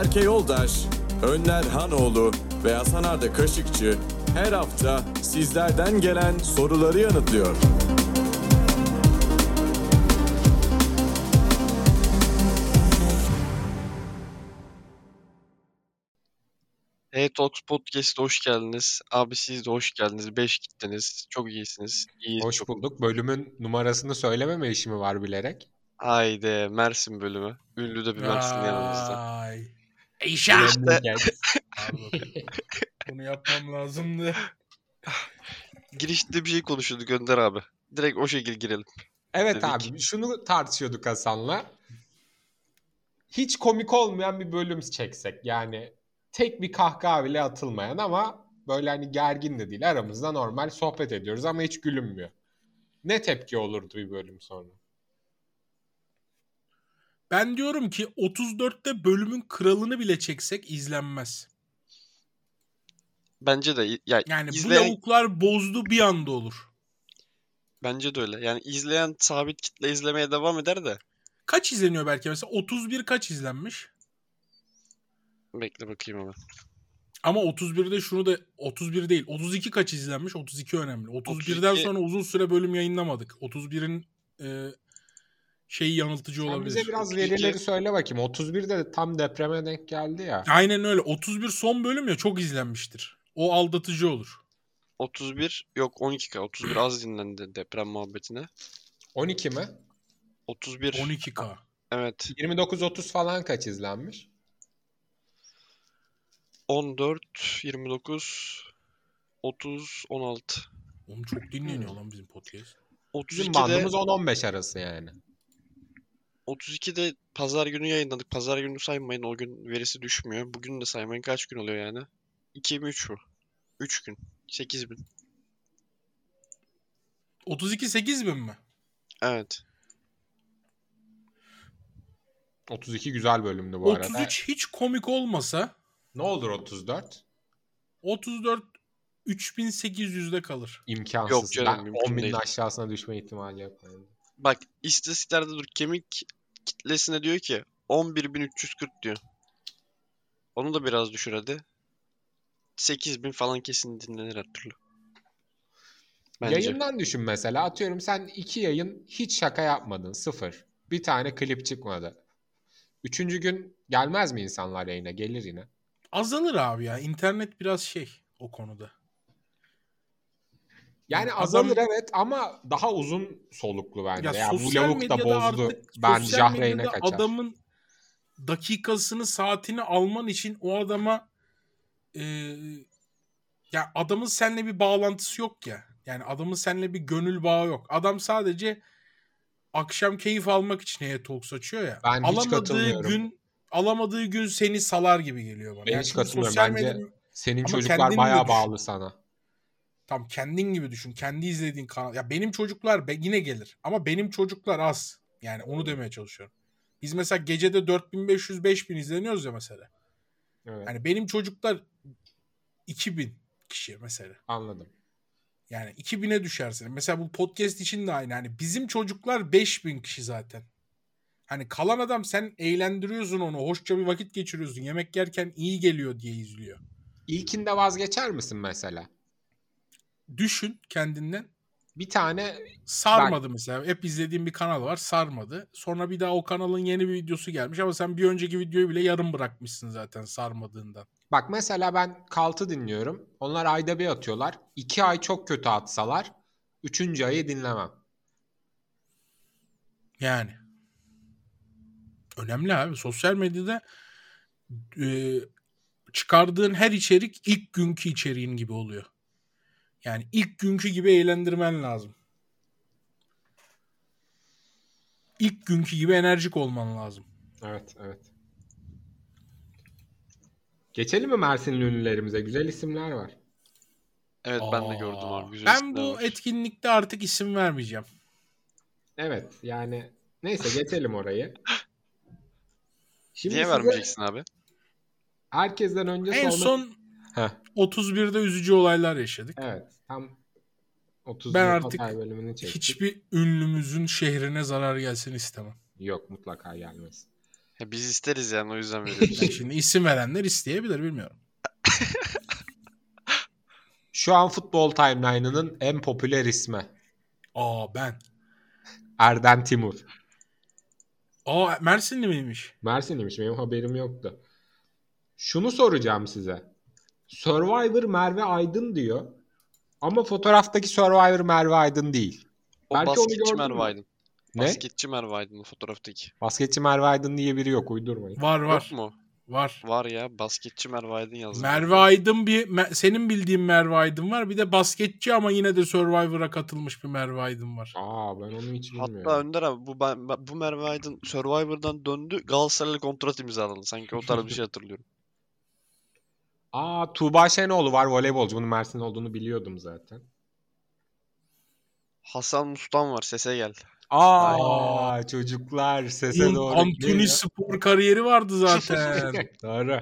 Berke Yoldaş, Önler Hanoğlu ve Hasan Arda Kaşıkçı her hafta sizlerden gelen soruları yanıtlıyor. Hey Talks Podcast'a hoş geldiniz. Abi siz de hoş geldiniz. 5 gittiniz. Çok iyisiniz. İyiyiz Hoş çok. bulduk. Bölümün numarasını söylememe işi mi var bilerek? Haydi Mersin bölümü. Ünlü de bir Mersinli yanımızda. İşte. Bunu yapmam lazımdı. girişte bir şey konuşuyorduk Önder abi. Direkt o şekil girelim. Evet Dedik. abi şunu tartışıyorduk Hasan'la. Hiç komik olmayan bir bölüm çeksek. Yani tek bir kahkaha bile atılmayan ama böyle hani gergin de değil. Aramızda normal sohbet ediyoruz ama hiç gülünmüyor. Ne tepki olurdu bir bölüm sonra? Ben diyorum ki 34'te bölümün kralını bile çeksek izlenmez. Bence de ya Yani bu izleyen lavuklar bozdu bir anda olur. bence de öyle. Yani izleyen sabit kitle izlemeye devam eder de. Kaç izleniyor belki mesela 31 kaç izlenmiş? Bekle bakayım hemen. Ama 31'de şunu da 31 değil 32 kaç izlenmiş 32 önemli. 31'den 32 sonra uzun süre bölüm yayınlamadık. 31'in e, şeyi yanıltıcı Sen olabilir. bize biraz 32 verileri söyle bakayım. 31'de de tam depreme denk geldi ya. Aynen öyle 31 son bölüm ya çok izlenmiştir. O aldatıcı olur. 31 yok 12K. 31 az dinlendi deprem muhabbetine. 12 mi? 31 12K. evet 29-30 falan kaç izlenmiş? 14 29 30 16 Oğlum çok dinleniyor lan bizim podcast. Bizim 32'de bandımız 10-15 arası yani. 32'de pazar günü yayınladık. Pazar günü saymayın. O gün verisi düşmüyor. Bugün de saymayın. Kaç gün oluyor yani? 2 mi 3 mü? 3 gün. 8 bin. 32 8 bin mi? Evet. 32 güzel bölümdü bu arada. 33 hiç komik olmasa Ne olur 34? 34 3800'de kalır. İmkansız. Yok canım, ben mümkün 10 binin aşağısına düşme ihtimali yok. Yani. Bak istatistiklerde dur. Kemik kitlesine diyor ki 11.340 diyor. Onu da biraz düşür hadi. 8000 falan kesin dinlenir her türlü. Bence. Yayından düşün mesela. Atıyorum sen iki yayın hiç şaka yapmadın. Sıfır. Bir tane klip çıkmadı. Üçüncü gün gelmez mi insanlar yayına? Gelir yine. Azalır abi ya. İnternet biraz şey o konuda. Yani Adam- azalır evet ama daha uzun soluklu bence. Ya, Ya, bu lavuk da bozdu. artık Ben medyada kaçar. adamın dakikasını saatini alman için o adama e, ya adamın seninle bir bağlantısı yok ya. Yani adamın seninle bir gönül bağı yok. Adam sadece akşam keyif almak için Hey Talks açıyor ya. Ben hiç alamadığı katılmıyorum. gün alamadığı gün seni salar gibi geliyor bana. Ben Yani hiç katılmıyorum. Bence medya- Senin Ama çocuklar bayağı bağlı sana. Tam kendin gibi düşün. Kendi izlediğin kanal. Ya benim çocuklar be- yine gelir. Ama benim çocuklar az. Yani onu demeye çalışıyorum. Biz mesela gecede 4500-5000 izleniyoruz ya mesela. Evet, Yani benim çocuklar 2000 kişi mesela. anladım. Yani 2000'e düşersin. Mesela bu podcast için de aynı. Hani bizim çocuklar 5000 kişi zaten. Hani kalan adam sen eğlendiriyorsun onu. Hoşça bir vakit geçiriyorsun. Yemek yerken iyi geliyor diye izliyor. İlkinde vazgeçer misin mesela? Düşün kendinden. Bir tane Sarmadı mesela. Hep izlediğim bir kanal var. Sarmadı. Sonra bir daha o kanalın yeni bir videosu gelmiş ama sen bir önceki videoyu bile yarım bırakmışsın zaten sarmadığından. Bak mesela ben Kalt'ı dinliyorum. Onlar ayda bir atıyorlar. İki ay çok kötü atsalar. Üçüncü ayı dinlemem. Yani. Önemli abi. Sosyal medyada e, çıkardığın her içerik ilk günkü içeriğin gibi oluyor. Yani ilk günkü gibi eğlendirmen lazım. İlk günkü gibi enerjik olman lazım. Evet, evet. Geçelim mi Mersinli ünlülerimize? Güzel isimler var. Evet ben de Aa, gördüm abi. Güzel Ben bu var. etkinlikte artık isim vermeyeceğim. Evet, yani neyse geçelim orayı. Şimdi Niye size vermeyeceksin abi? herkesten önce En sormak- son Heh, 31'de üzücü olaylar yaşadık. evet, tam 30 Ben artık Hatay bölümünü çektik. Hiçbir ünlümüzün şehrine zarar gelsin istemem. Yok mutlaka gelmez. Ya biz isteriz yani o yüzden Yani veriyoruz. şimdi isim verenler isteyebilir bilmiyorum. Şu an futbol timeline'ının en popüler ismi. Aa ben. Erden Timur. Aa Mersinli miymiş? Mersin'iymiş benim haberim yoktu. Şunu soracağım size. Survivor Merve Aydın diyor. Ama fotoğraftaki Survivor Merve Aydın değil. o Belki basketçi Merve? Aydın. Ne? Basketçi Merve Aydın fotoğraftaki. Basketçi Merve Aydın diye biri yok uydurmayın. Var var. Yok mu? Var. Var ya basketçi Merve Aydın yazdı. Merve Aydın bir senin bildiğin Merve Aydın var. Bir de basketçi ama yine de Survivor'a katılmış bir Merve Aydın var. Aa ben onu hiç bilmiyorum. Hatta Önder abi bu, ben- bu Merve Aydın Survivor'dan döndü Galatasaray'la kontrat imzaladı. Sanki o tarz bir şey hatırlıyorum. Aa Tuğba Şenoğlu var voleybolcu. Bunun Mersin olduğunu biliyordum zaten. Hasan Mustan var sese gel. Aa, çocuklar sese Bunun doğru gidiyor. spor kariyeri vardı zaten. Doğru.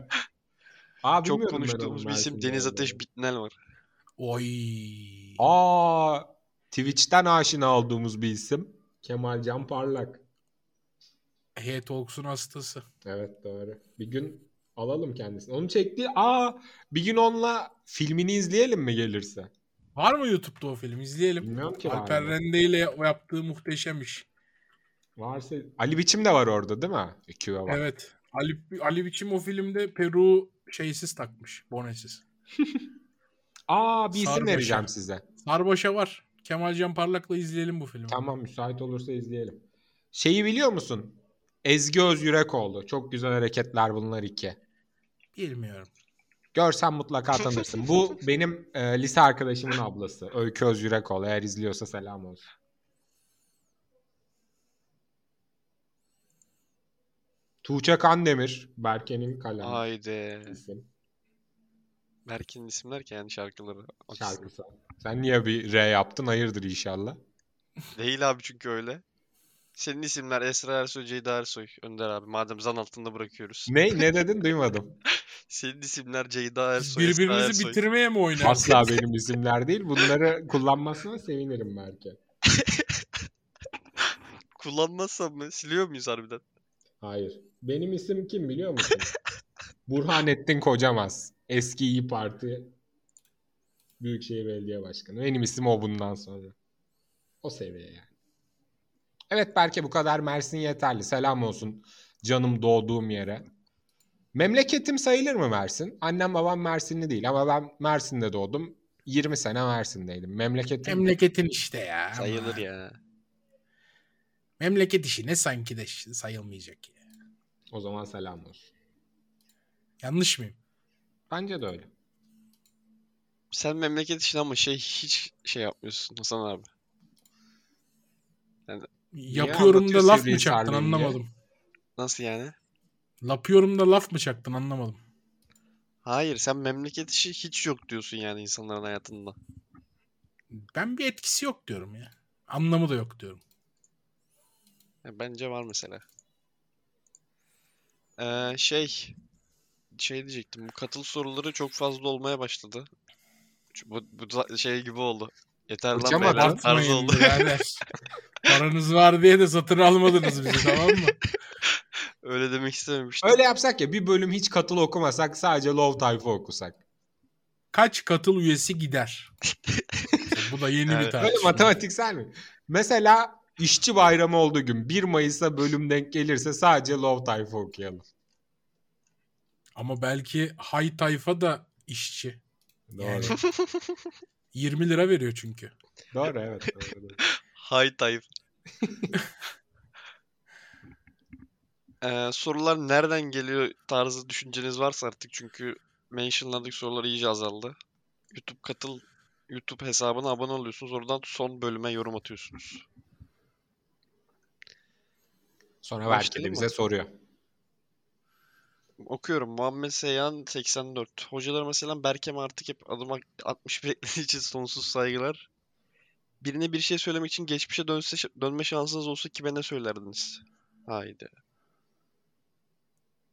Aa, Çok konuştuğumuz bir isim Deniz. Ateş Bitnel var. Oy. Aa Twitch'ten aşina olduğumuz bir isim. Kemal Can Parlak. Hey Talks'un hastası. Evet doğru. Bir gün alalım kendisini. Onu çekti. Aa bir gün onunla filmini izleyelim mi gelirse? Var mı YouTube'da o film? İzleyelim. Bilmiyorum ki var Alper mı? Rende ile yaptığı muhteşem iş. Varsa Ali Biçim de var orada değil mi? İkiye bak. Evet. Ali, Ali Biçim o filmde Peru şeysiz takmış. Bonesiz. Aa bir isim Sarbaşa. vereceğim size. Sarbaşa var. Kemal Can Parlak'la izleyelim bu filmi. Tamam müsait olursa izleyelim. Şeyi biliyor musun? Ezgi Özyürekoğlu. Çok güzel hareketler bunlar iki. Bilmiyorum. Görsen mutlaka tanırsın. Bu benim e, lise arkadaşımın ablası. Öykü Özyürekoğlu. Eğer izliyorsa selam olsun. Tuğçe Kandemir. Berke'nin kalemi. Haydi. isim. Berkin'in isimler ki yani şarkıları. Şarkısı. Sen niye bir R yaptın? Hayırdır inşallah. Değil abi çünkü öyle. Senin isimler Esra Ersoy, Ceyda Ersoy. Önder abi madem zan altında bırakıyoruz. Ne? Ne dedin? Duymadım. Senin isimler Ceyda Ersoy, Esra birbirinizi Ersoy. bitirmeye mi oynarsınız? Asla benim isimler değil. Bunları kullanmazsan sevinirim Berke. Kullanmazsam mı? Siliyor muyuz harbiden? Hayır. Benim isim kim biliyor musun? Burhanettin Kocamaz. Eski İyi Parti Büyükşehir Belediye Başkanı. Benim isim o bundan sonra. O seviye yani. Evet Berke bu kadar Mersin yeterli. Selam olsun canım doğduğum yere. Memleketim sayılır mı Mersin? Annem babam Mersinli değil ama ben Mersin'de doğdum. 20 sene Mersin'deydim. Memleketim Memleketin işte ya. Sayılır Aman. ya. Memleket işi ne sanki de sayılmayacak ya. o zaman selam olsun. Yanlış mıyım? Bence de öyle. Sen memleket için ama şey hiç şey yapmıyorsun Hasan abi. Yapıyorum da laf mı çaktın ilgili? Nasıl anlamadım. yani? Lapıyorum da laf mı çaktın anlamadım. Hayır sen memleket işi hiç yok diyorsun yani insanların hayatında. Ben bir etkisi yok diyorum ya. Anlamı da yok diyorum. Ya bence var mesela. Ee, şey şey diyecektim. Bu katıl soruları çok fazla olmaya başladı. Bu, bu şey gibi oldu. Yeter lan beyler Atmayın oldu. birader. Paranız var diye de satın almadınız bizi tamam mı? Öyle demek istememiştim. Öyle yapsak ya bir bölüm hiç katıl okumasak sadece Love Tayfa okusak. Kaç katıl üyesi gider? Bu da yeni bir Evet. tartışma. Böyle matematiksel mi? Mesela işçi bayramı olduğu gün 1 Mayıs'a bölüm denk gelirse sadece Love Tayfa okuyalım. Ama belki hay tayfa da işçi. Doğru. Yani 20 lira veriyor çünkü. doğru evet. Doğru, doğru. Hay Tayyip. Ee, sorular nereden geliyor tarzı düşünceniz varsa artık çünkü mentionladık sorular iyice azaldı. YouTube katıl YouTube hesabına abone oluyorsunuz. Oradan son bölüme yorum atıyorsunuz. Sonra Başlayalım bize mı? soruyor. Okuyorum. Muhammed Seyhan 84. Hocalar mesela Berkem artık hep adım at- 61 eklediği için sonsuz saygılar. Birine bir şey söylemek için geçmişe dönse, dönme şansınız olsa kime ne söylerdiniz? Haydi.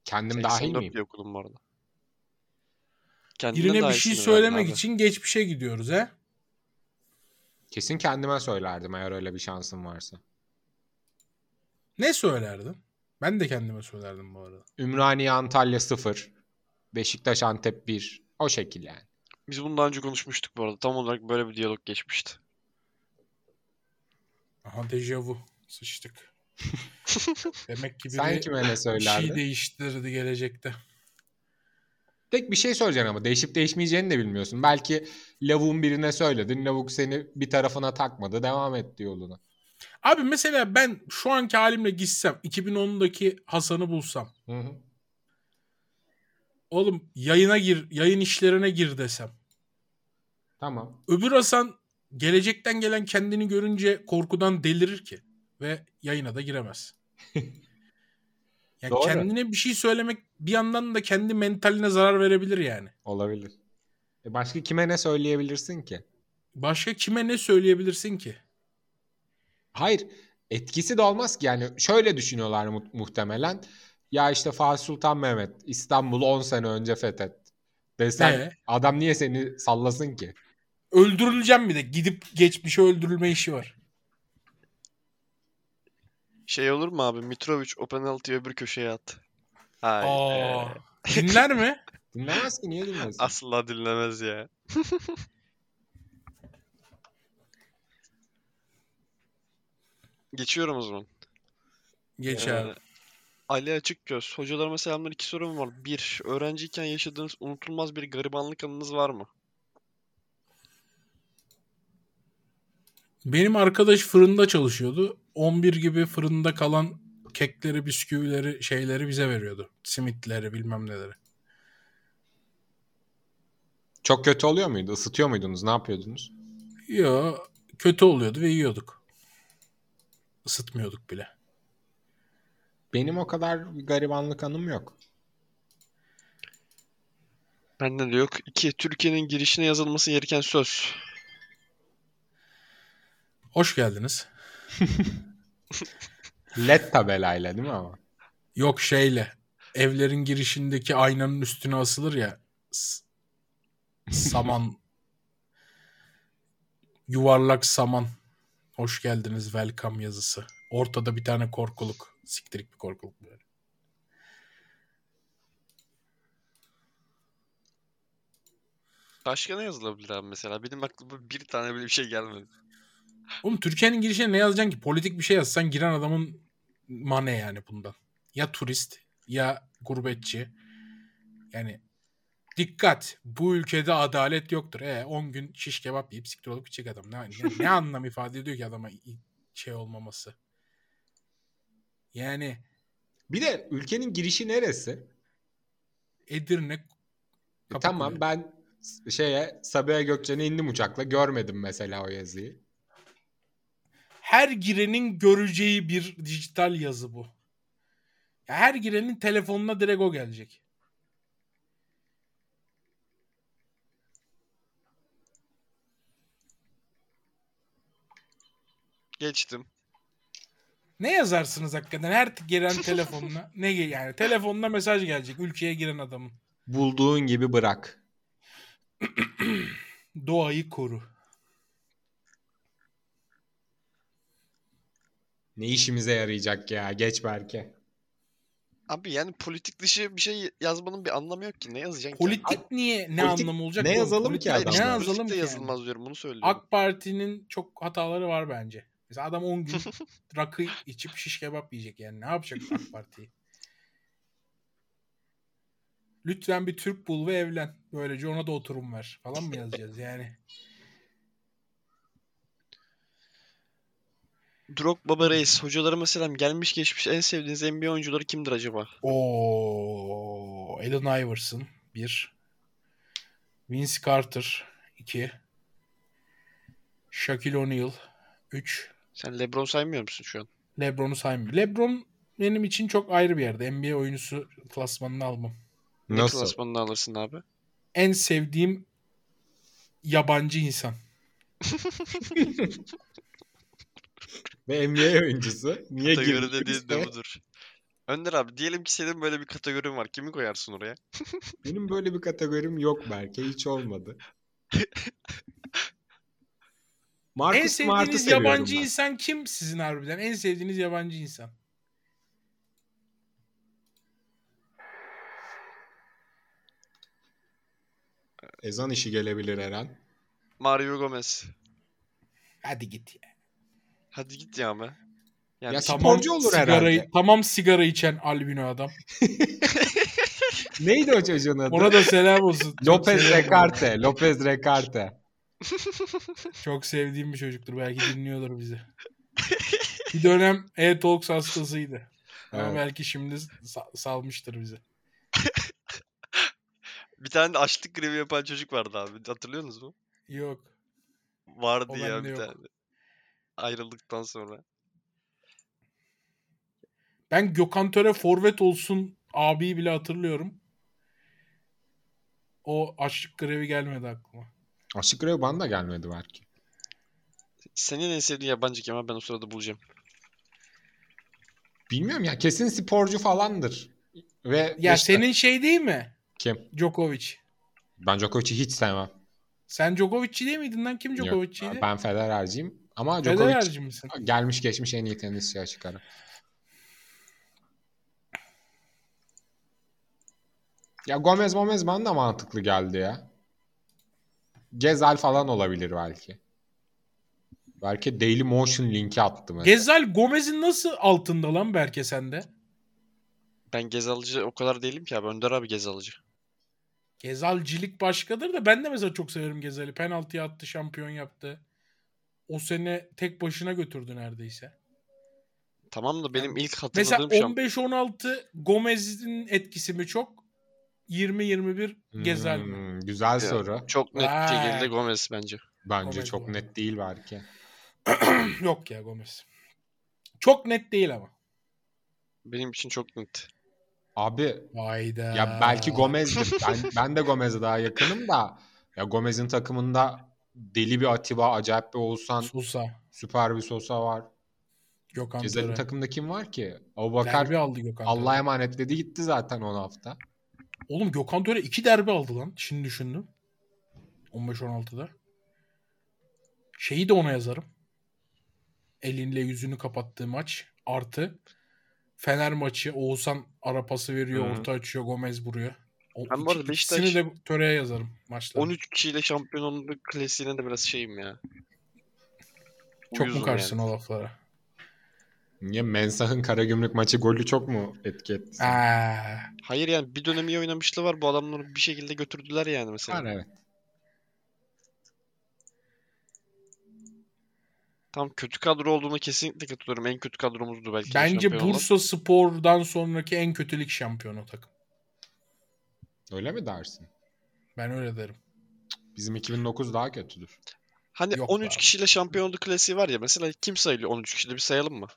Kendim dahil 84 miyim? okudum bu arada. Kendinden Birine bir şey söylemek abi. için geçmişe gidiyoruz he. Kesin kendime söylerdim eğer öyle bir şansım varsa. Ne söylerdin? Ben de kendime söylerdim bu arada. Ümraniye Antalya 0. Beşiktaş Antep 1. O şekil yani. Biz bunu daha önce konuşmuştuk bu arada. Tam olarak böyle bir diyalog geçmişti. Aha dejavu. Sıçtık. Demek ki biri Sen kime ne bir şey söylerdin? değiştirdi gelecekte. Tek bir şey söyleyeceksin ama değişip değişmeyeceğini de bilmiyorsun. Belki lavuğun birine söyledin. Lavuk seni bir tarafına takmadı. Devam etti yoluna. Abi mesela ben şu anki halimle gitsem 2010'daki Hasan'ı bulsam. Hı hı. Oğlum yayına gir, yayın işlerine gir desem. Tamam. Öbür Hasan gelecekten gelen kendini görünce korkudan delirir ki ve yayına da giremez. ya Doğru. kendine bir şey söylemek bir yandan da kendi mentaline zarar verebilir yani. Olabilir. E başka kime ne söyleyebilirsin ki? Başka kime ne söyleyebilirsin ki? Hayır. Etkisi de olmaz ki. Yani şöyle düşünüyorlar mu- muhtemelen. Ya işte Fatih Sultan Mehmet İstanbul'u 10 sene önce fethet. Desen Ee? adam niye seni sallasın ki? Öldürüleceğim bir de. Gidip geçmişe öldürülme işi var. Şey olur mu abi? Mitrovic o penaltıyı öbür köşeye at. Hayır. Aa, dinler mi? Dinlemez ki niye dinlesin? Asla dinlemez ya. Geçiyorum o zaman. Geç Ee, abi. Ali Açıkgöz. Hocalarıma selamlar. İki sorum var. Bir, öğrenciyken yaşadığınız unutulmaz bir garibanlık anınız var mı? Benim arkadaş fırında çalışıyordu. 11 gibi fırında kalan kekleri, bisküvileri, şeyleri bize veriyordu. Simitleri, bilmem neleri. Çok kötü oluyor muydu? Isıtıyor muydunuz? Ne yapıyordunuz? Yo, kötü oluyordu ve yiyorduk. Isıtmıyorduk bile. Benim o kadar bir garibanlık anım yok. Bende de yok. İki, Türkiye'nin girişine yazılması gereken söz. Hoş geldiniz. LED tabelayla değil mi ama? Yok şeyle. Evlerin girişindeki aynanın üstüne asılır ya. Saman. yuvarlak saman. Hoş geldiniz welcome yazısı. Ortada bir tane korkuluk. Siktirik bir korkuluk böyle. Başka ne yazılabilir abi mesela? Benim aklıma bir tane bile bir şey gelmedi. Oğlum Türkiye'nin girişine ne yazacaksın ki? Politik bir şey yazsan giren adamın mane yani bundan. Ya turist ya gurbetçi. Yani dikkat bu ülkede adalet yoktur. E 10 gün şiş kebap yiyip siktir olup gidecek adam. Ne, ne, ne anlam ifade ediyor ki adama şey olmaması. Yani Bir de ülkenin girişi neresi? Edirne E, Kapıkule. tamam ben şeye Sabiha Gökçen'e indim uçakla görmedim mesela o yazıyı. her girenin göreceği bir dijital yazı bu. Her girenin telefonuna direkt o gelecek. Geçtim. Ne yazarsınız hakikaten her giren telefonuna? ne yani telefonuna mesaj gelecek ülkeye giren adamın. Bulduğun gibi bırak. Doğayı koru. Ne işimize yarayacak ya geç Berke. Abi yani politik dışı bir şey yazmanın bir anlamı yok ki. Ne yazacaksın ki? Politik niye ne politik- anlamı olacak? ne oğlum? yazalım Politik- ki adamlar? Ne yazalım ki yani? yazılmaz diyorum. Bunu söylüyorum. AK Parti'nin çok hataları var bence. Mesela adam 10 gün rakı içip şiş kebap yiyecek yani. Ne yapacak AK Parti? Lütfen bir Türk bul ve evlen. Böylece ona da oturum ver falan mı yazacağız yani? Drogba Reis. Hocalarıma selam. Gelmiş geçmiş en sevdiğiniz NBA oyuncuları kimdir acaba? Oo, Allen Iverson 1. Vince Carter 2. Shaquille O'Neal 3. Sen LeBron saymıyor musun şu an? LeBron'u saymıyorum. LeBron benim için çok ayrı bir yerde. NBA oyuncusu klasmanını almam. Ne Nasıl? klasmanını alırsın abi? En sevdiğim yabancı insan. Ve NBA oyuncusu. Niye Kategori dediğin de budur. Önder abi diyelim ki senin böyle bir kategorin var. Kimi koyarsın oraya? Benim böyle bir kategorim yok Berke. Hiç olmadı. Marcus en sevdiğiniz Smart'ı yabancı insan kim sizin harbiden? En sevdiğiniz yabancı insan. Ezan işi gelebilir Eren. Mario Gomez. Hadi git ya. Hadi git ya be. Yani ya tamam olur sigarayı, herhalde. Tamam sigara içen albino adam. Neydi o çocuğun adı? Ona da selam olsun. Lopez Recarte. Lopez Recarte. Çok sevdiğim bir çocuktur. Belki dinliyordur bizi. Bir dönem E-Talks hastasıydı. Ama Evet. belki şimdi sa- salmıştır bizi. bir tane de açlık grevi yapan çocuk vardı abi. Hatırlıyorsunuz mu? Yok. Vardı O ya bir yok. tane. Ayrıldıktan sonra. Ben Gökhan Töre forvet olsun abiyi bile hatırlıyorum. O açlık grevi gelmedi aklıma. Aşık Grev bana da gelmedi belki. Senin en sevdiğin yabancı kim? Ben o sırada bulacağım. Bilmiyorum ya kesin sporcu falandır. Ve Ya işte- senin şey değil mi? kim? Djokovic. Ben Djokovic'i hiç sevmem. Sen Djokovic'ci değil miydin lan? Kim Djokovic'ciydi? ben Federer'ciyim. Ama Djokovic Federer'ci misin? gelmiş geçmiş en iyi tenisçi açık ara. Ya Gomez Gomez bana da mantıklı geldi ya. Gezel falan olabilir belki. Belki Daily Motion linki attı mesela. Gezel Gomez'in nasıl altında lan Berke sende? Ben Gezalıcı o kadar değilim ki abi. Önder abi Gezalıcı. Gezalcilik başkadır da ben de mesela çok severim Gezal'i. Penaltıya attı, şampiyon yaptı. O sene tek başına götürdü neredeyse. Tamam da benim ilk Mesela hatırladığım şamp 15-16 Gomez'in etkisi mi çok? 20-21 Gezel mi? Hmm, güzel soru. çok net bir şekilde Gomez bence. Bence Gomez çok bu. net değil belki. Yok ya Gomez. Çok net değil ama. Benim için çok net. Abi Hayda. ya belki Gomez'dir. Ben, ben de Gomez'e daha yakınım da ya Gomez'in takımında deli bir Atiba, acayip bir Oğuzhan, Sosa. süper bir Sosa var. Gökhan Töre. takımda kim var ki? Abubakar Derbi aldı Gökhan. Allah'a emanet dedi gitti zaten 10 hafta. Oğlum Gökhan Töre 2 derbi aldı lan. Şimdi düşündüm. 15-16'da. Şeyi de ona yazarım. Elinle yüzünü kapattığı maç. Artı Fener maçı. Oğuzhan ara pası veriyor. Hı. Orta açıyor. Gomez vuruyor. O Ben bu arada iki- Beşiktaş- de Töre'ye yazarım maçta. 13 kişiyle şampiyonluk klasiğine de biraz şeyim ya. Çok mu karşısın yani. o laflara? Niye Mensah'ın Karagümrük maçı golü çok mu etki etti? Aa, Hayır yani bir dönem iyi oynamışlığı var. Bu adamları bir şekilde götürdüler yani mesela. Var evet. Tam kötü kadro olduğuna kesinlikle katılıyorum. En kötü kadromuzdu belki. bence olan. Bursa Spor'dan sonraki en kötü lig şampiyonu takım. Öyle mi dersin? Ben öyle derim. Bizim 2009 daha kötüdür. Hani Yok 13 be. kişiyle şampiyonluk klasiği var ya. Mesela kim sayılıyor 13 kişide bir sayalım mı?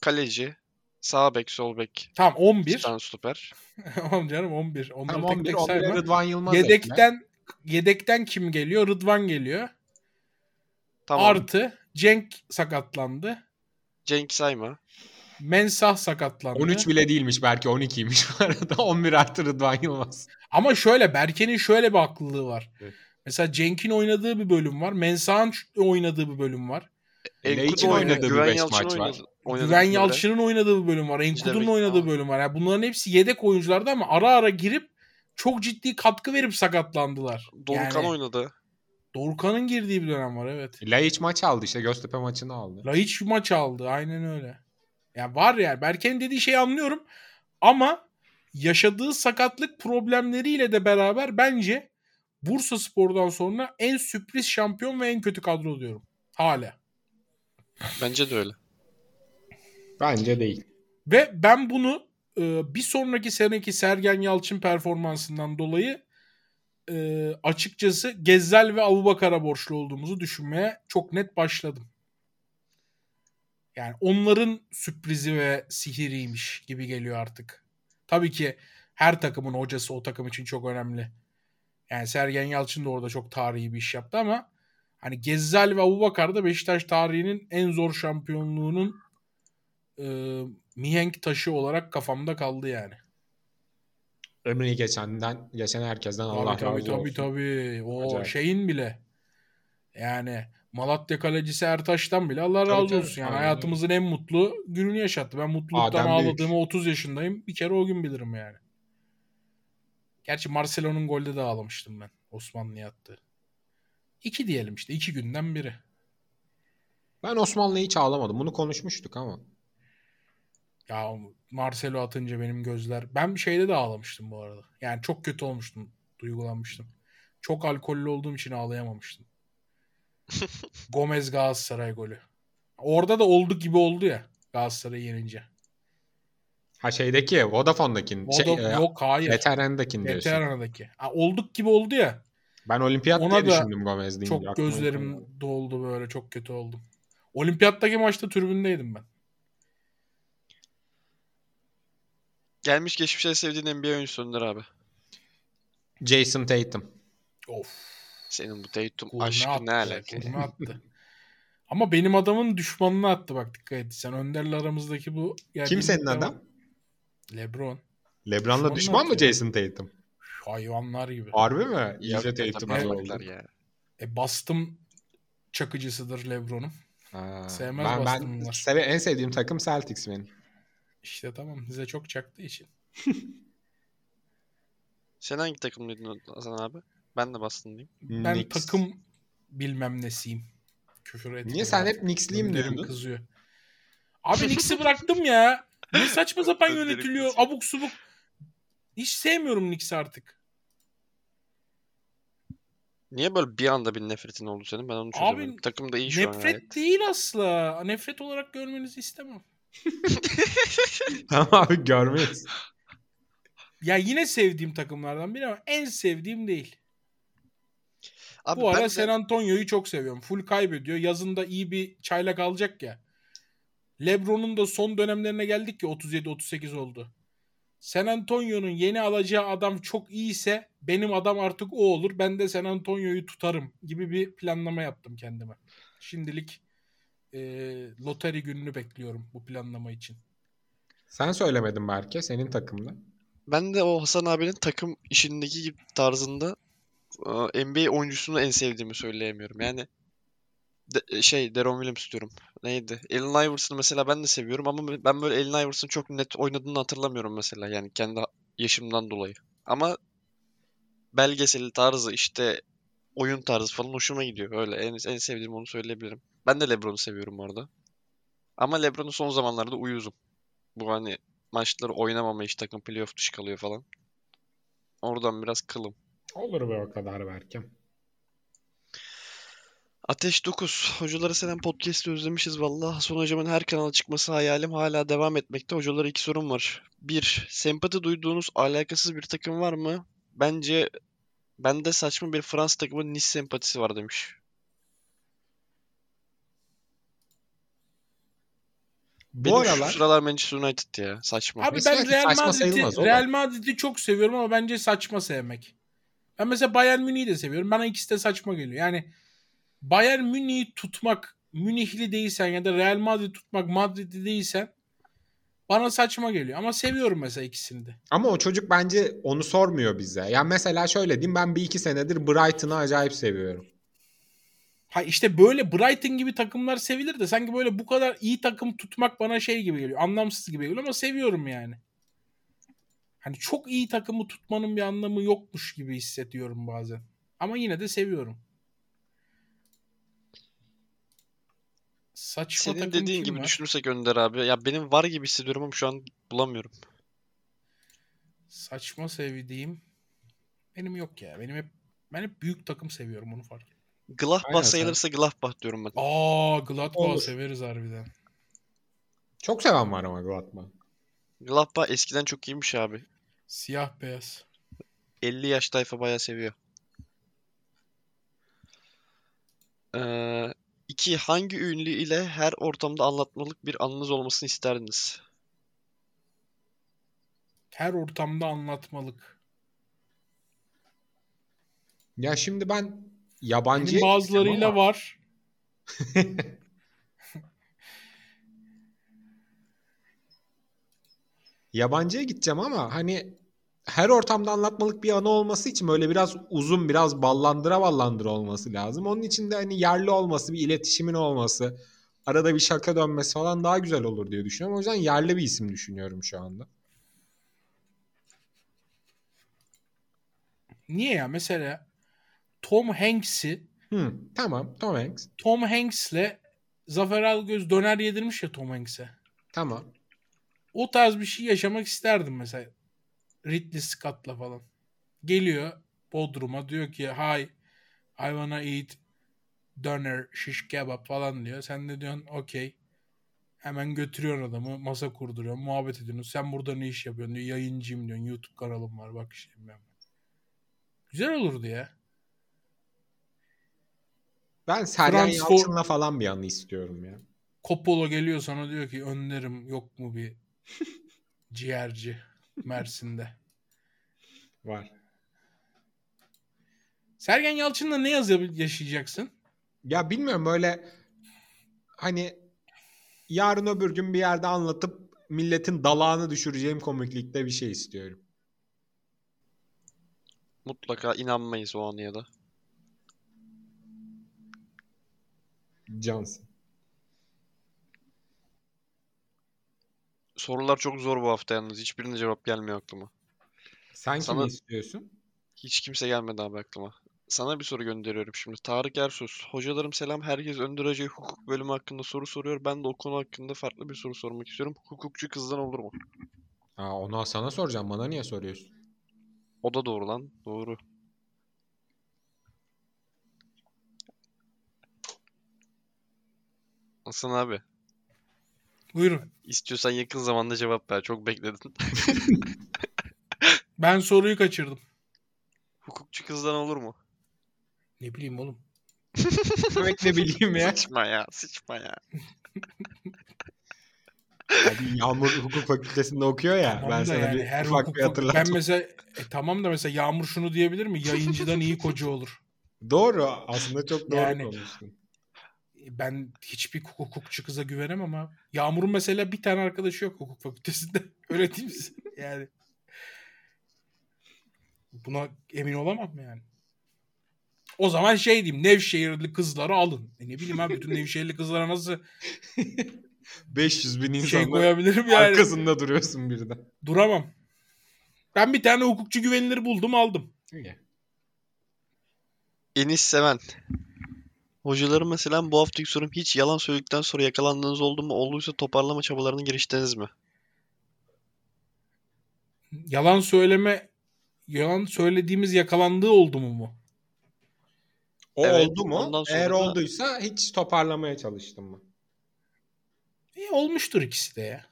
Kaleci, sağ bek, sol bek, Tamam bir 11. tane stoper. Tamam canım 11. Onları Tamam tek 11, tek 11'e sayma. Rıdvan Yılmaz ekle. Yedekten yedekten kim geliyor? Rıdvan geliyor. Tamam. Artı Cenk sakatlandı. Cenk sayma. Mensah sakatlandı. 13 bile değilmiş belki 12'ymiş bu arada. 11 artı Rıdvan Yılmaz. Ama şöyle Berke'nin şöyle bir haklılığı var. Evet. Mesela Cenk'in oynadığı bir bölüm var. Mensah'ın oynadığı bir bölüm var. Enkudu oynadı. oynadığı bir Güven beş Yalçın maç var. Oynadı. oynadı Güven. Yalçın'ın oynadığı bir bölüm var. Enkudu'nun İşte oynadığı bölüm var. Yani bunların hepsi yedek oyunculardı ama ara ara girip çok ciddi katkı verip sakatlandılar. Dorukhan yani, oynadı. Dorukhan'ın girdiği bir dönem var evet. Laiç maç aldı işte Göztepe maçını aldı. Laiç maç aldı. Aynen öyle. Ya var ya Berke'nin dediği şeyi anlıyorum. Ama yaşadığı sakatlık problemleriyle de beraber bence Bursa Spor'dan sonra en sürpriz şampiyon ve en kötü kadro diyorum. Hala. Bence de öyle. Bence değil. Ve ben bunu e, bir sonraki seneki Sergen Yalçın performansından dolayı e, açıkçası Gezzel ve Abubakar'a borçlu olduğumuzu düşünmeye çok net başladım. Yani onların sürprizi ve sihiriymiş gibi geliyor artık. Tabii ki her takımın hocası o takım için çok önemli. Yani Sergen Yalçın da orada çok tarihi bir iş yaptı ama hani Gezzel ve Abubakar da Beşiktaş tarihinin en zor şampiyonluğunun e, mihenk taşı olarak kafamda kaldı yani. Ömrü'yü geçenden, geçen herkesten Allah tabii, tabii, razı tabii, olsun. tabii. O Acayip. şeyin bile. Yani Malatya kalecisi Ertaş'tan bile Allah Tabii, razı tabii, olsun. Yani aynen hayatımızın en mutlu gününü yaşattı. Ben mutluluktan Adem Büyük. ağladığımı 30 yaşındayım. Bir kere o gün bilirim yani. Gerçi Marcelo'nun golde de ağlamıştım ben. Osmanlı'ya attı. İki diyelim işte. iki günden biri. Ben Osmanlı'yı hiç ağlamadım. Bunu konuşmuştuk ama. Ya Marcelo atınca benim gözler... Ben bir şeyde de ağlamıştım bu arada. Yani çok kötü olmuştum. Duygulanmıştım. Çok alkollü olduğum için ağlayamamıştım. Gomez Galatasaray golü. Orada da oldu gibi oldu ya Galatasaray'ı yenince. Ha şeydeki Vodafone'dakinin. O Şey, e, yok hayır. Veteran'dakini diyorsun. Veterana'daki. Ha, olduk gibi oldu ya. Ben olimpiyat Ona diye düşündüm Gomez deyince. Çok gözlerim doldu böyle. Çok kötü oldum. Olimpiyattaki maçta tribündeydim ben. Gelmiş geçmiş en sevdiğin NBA oyuncusu Önder abi. Jason Tatum. Of. Senin bu Tatum aşkı ne alaka? attı. Ama benim adamın düşmanını attı bak dikkat et. Sen Önder'le aramızdaki bu... Kim senin devam- adam? Lebron. LeBron'la düşman mı. Jason Tatum? Hayvanlar gibi. Harbi mi? İyice Tatum'a baklar ya. E, bastım çakıcısıdır Lebron'um. Ha, Sevmez ben, ben seve, en sevdiğim takım Celtics benim. İşte tamam size çok çaktığı için. Sen hangi takımlıydın Hasan abi? Ben de Boston'lıyım. Ben Knicks. takım bilmem nesiyim. Küfür etmeyin. Niye sen hep Knicks'liyim diyordun? kızıyor. Abi Knicks'i bıraktım ya. Ne saçma sapan yönetiliyor. Abuk subuk. Hiç sevmiyorum Knicks'i artık. Niye böyle bir anda bir nefretin oldu senin? Ben onu çözemedim. Takım da iyi şu an Nefret gayet. değil asla. Nefret olarak görmenizi istemem. Tamam abi görmeyiz. Ya yine sevdiğim takımlardan biri ama en sevdiğim değil. Abi Bu ben ara de- San Antonio'yu çok seviyorum. Full kaybediyor. Yazında iyi bir çaylak alacak ya. LeBron'un da son dönemlerine geldik ki 37-38 oldu. San Antonio'nun yeni alacağı adam çok iyiyse benim adam artık o olur. Ben de San Antonio'yu tutarım gibi bir planlama yaptım kendime. Şimdilik e, loteri gününü bekliyorum bu planlama için. Sen söylemedin Berke senin takımda. Ben de o Hasan abinin takım işindeki gibi tarzında e, NBA oyuncusunu en sevdiğimi söyleyemiyorum. Yani de- şey Deron Williams diyorum. Neydi? Allen Iverson'ı mesela ben de seviyorum ama ben böyle Allen Iverson'ın çok net oynadığını hatırlamıyorum mesela. Yani kendi yaşımdan dolayı. Ama belgeseli tarzı işte oyun tarzı falan hoşuma gidiyor. Öyle en, en sevdiğim onu söyleyebilirim. Ben de LeBron'u seviyorum bu arada. Ama LeBron'u son zamanlarda uyuzum. Bu hani maçları oynamama iş takım playoff dışı kalıyor falan. Oradan biraz kılım. Olur be o kadar Berke. Ateş 9. Hocaları selam podcast'ı özlemişiz vallahi. Hasan hocamın her kanala çıkması hayalim hala devam etmekte. Hocalara iki sorum var. Bir, sempati duyduğunuz alakasız bir takım var mı? Bence bende saçma bir Fransız takımın Nice sempatisi var demiş. Bu Benim aralar şu sıralar Manchester United ya. Saçma. Abi ben Real Madrid'i. Real Madrid'i çok seviyorum ama bence saçma sevmek. Ben mesela Bayern Münih'i de seviyorum. Bana ikisi de saçma geliyor. Yani Bayern Münih'i tutmak, Münihli değilsen ya da Real Madrid tutmak, Madridli değilsen bana saçma geliyor. Ama seviyorum mesela ikisini de. ama o çocuk bence onu sormuyor bize. Yani mesela şöyle diyeyim ben bir iki senedir Brighton'ı acayip seviyorum. Ha işte böyle Brighton gibi takımlar sevilir de sanki böyle bu kadar iyi takım tutmak bana şey gibi geliyor. Anlamsız gibi geliyor ama seviyorum yani. Hani çok iyi takımı tutmanın bir anlamı yokmuş gibi hissediyorum bazen. Ama yine de seviyorum. Saçma Senin takım dediğin gibi var? düşünürsek Önder abi. Ya benim var gibi hissediyorum ama şu an bulamıyorum. Saçma sevdiğim benim yok ya. Benim hep ben hep büyük takım seviyorum onu fark ettim. Aynen Gladbach sen- sayılırsa Gladbach diyorum ben. Aa Gladbach Olur. severiz harbiden. Çok seven var ama Gladbach. Gladbach eskiden çok iyiymiş abi. Siyah beyaz. 50 yaş tayfa bayağı seviyor. Ee, iki, hangi ünlü ile her ortamda anlatmalık bir anınız olmasını isterdiniz? Her ortamda anlatmalık. Ya şimdi ben yabancı Benim bazılarıyla var. Yabancıya gideceğim ama hani her ortamda anlatmalık bir anı olması için böyle biraz uzun biraz ballandıra ballandıra olması lazım. Onun için de hani yerli olması, bir iletişimin olması, arada bir şaka dönmesi falan daha güzel olur diye düşünüyorum. O yüzden yerli bir isim düşünüyorum şu anda. Niye ya? Mesela Tom Hanks'i Hı, tamam Tom Hanks. Tom Hanks'le Zafer Algöz döner yedirmiş ya Tom Hanks'e. Tamam. O tarz bir şey yaşamak isterdim mesela. Ridley Scott'la falan. Geliyor Bodrum'a diyor ki hi I wanna eat döner shish kebap falan diyor. Sen de diyorsun okey. Hemen götürüyorsun adamı masa kurduruyor muhabbet ediyorsun. Sen burada ne iş yapıyorsun diyor. Yayıncıyım diyorsun. YouTube kanalım var bak bilmem ne. Güzel olurdu ya. Ben Sergen Frans Ford- Yalçın'la falan bir anı istiyorum ya. Coppola geliyor sana diyor ki önderim yok mu bir ciğerci Mersin'de. Var. Sergen Yalçın'la ne yazı yaşayacaksın? Ya bilmiyorum böyle hani yarın öbür gün bir yerde anlatıp milletin dalağını düşüreceğim komiklikte bir şey istiyorum. Mutlaka inanmayız o anıya da. Johnson. Sorular çok zor bu hafta yalnız. Hiçbirine cevap gelmiyor aklıma. Sen Sana- kimi istiyorsun? Hiç kimse gelmedi abi aklıma. Sana bir soru gönderiyorum şimdi. Tarık Ersus. Hocalarım selam. Herkes Hoca'ya hukuk bölümü hakkında soru soruyor. Ben de o konu hakkında farklı bir soru sormak istiyorum. Hukukçu kızdan olur mu? Aa, onu sana soracağım. Bana niye soruyorsun? O da doğru lan. Doğru. Hasan abi. Buyurun. istiyorsan yakın zamanda cevap ver. Çok bekledin. Ben soruyu kaçırdım. Hukukçu kızdan olur mu? Ne bileyim oğlum. Evet ne bileyim ya. Sıçma ya. Sıçma ya. Abi Yağmur hukuk fakültesinde okuyor ya. Tamam ben sana yani bir her ufak hukuk bir hatırlatayım. ben mesela e, tamam da mesela Yağmur şunu diyebilir mi? Yayıncıdan iyi koca olur. Doğru. Aslında çok doğru Yani- konuştun. Ben hiçbir hukukçu kıza güvenemem abi. Yağmur'un mesela bir tane arkadaşı yok hukuk fakültesinde. Öyle değil misin? Yani. Buna emin olamam yani. O zaman şey diyeyim. Nevşehirli kızları alın. E ne bileyim abi bütün Nevşehirli kızlara nasıl 500 bin şey insanla koyabilirim yani. arkasında duruyorsun birden. Duramam. Ben bir tane hukukçu güvenilir buldum aldım. İyi. Enis Seven. Hocalarım mesela bu haftaki sorum hiç yalan söyledikten sonra yakalandığınız oldu mu? Olduysa toparlama çabalarını giriştiniz mi? Yalan söyleme yalan söylediğimiz yakalandığı oldu mu mu? O Evet, oldu mu? ondan sonra Eğer da- olduysa hiç toparlamaya çalıştın mı? E, olmuştur ikisi de ya.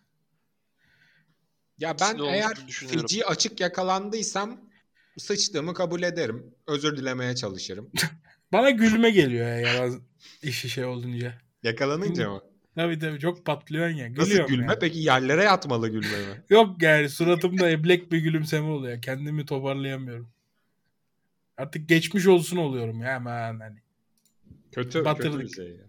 Ya ben eğer feci açık yakalandıysam sıçtığımı kabul ederim. Özür dilemeye çalışırım. Bana gülme geliyor ya yalan işi şey olunca. Yakalanınca mı? Tabii tabii çok patlıyorsun ya. Nasıl Gülüyorum gülme? ya. Peki yerlere yatmalı gülme mi? Yok yani suratımda eblek bir gülümseme oluyor. Kendimi toparlayamıyorum. Artık geçmiş olsun oluyorum ya hemen hani. Kötü, kötü bir Batırdık. şey ya.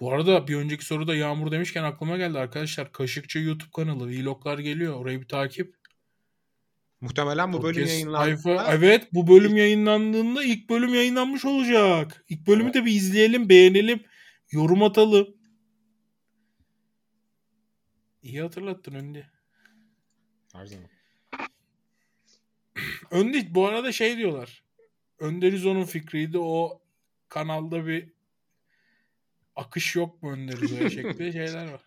Bu arada bir önceki soruda Yağmur demişken aklıma geldi arkadaşlar. Kaşıkçı YouTube kanalı vloglar geliyor. Orayı bir takip. Muhtemelen bu bölüm yayınlandığında Evet bu bölüm yayınlandığında ilk bölüm yayınlanmış olacak. İlk bölümü de bir izleyelim, beğenelim, yorum atalım. İyi hatırlattın Öndi. her zaman. Öndi bu arada şey diyorlar. Önder İzo'nun fikriydi. O kanalda bir akış yok mu Önder şekli şeyler var.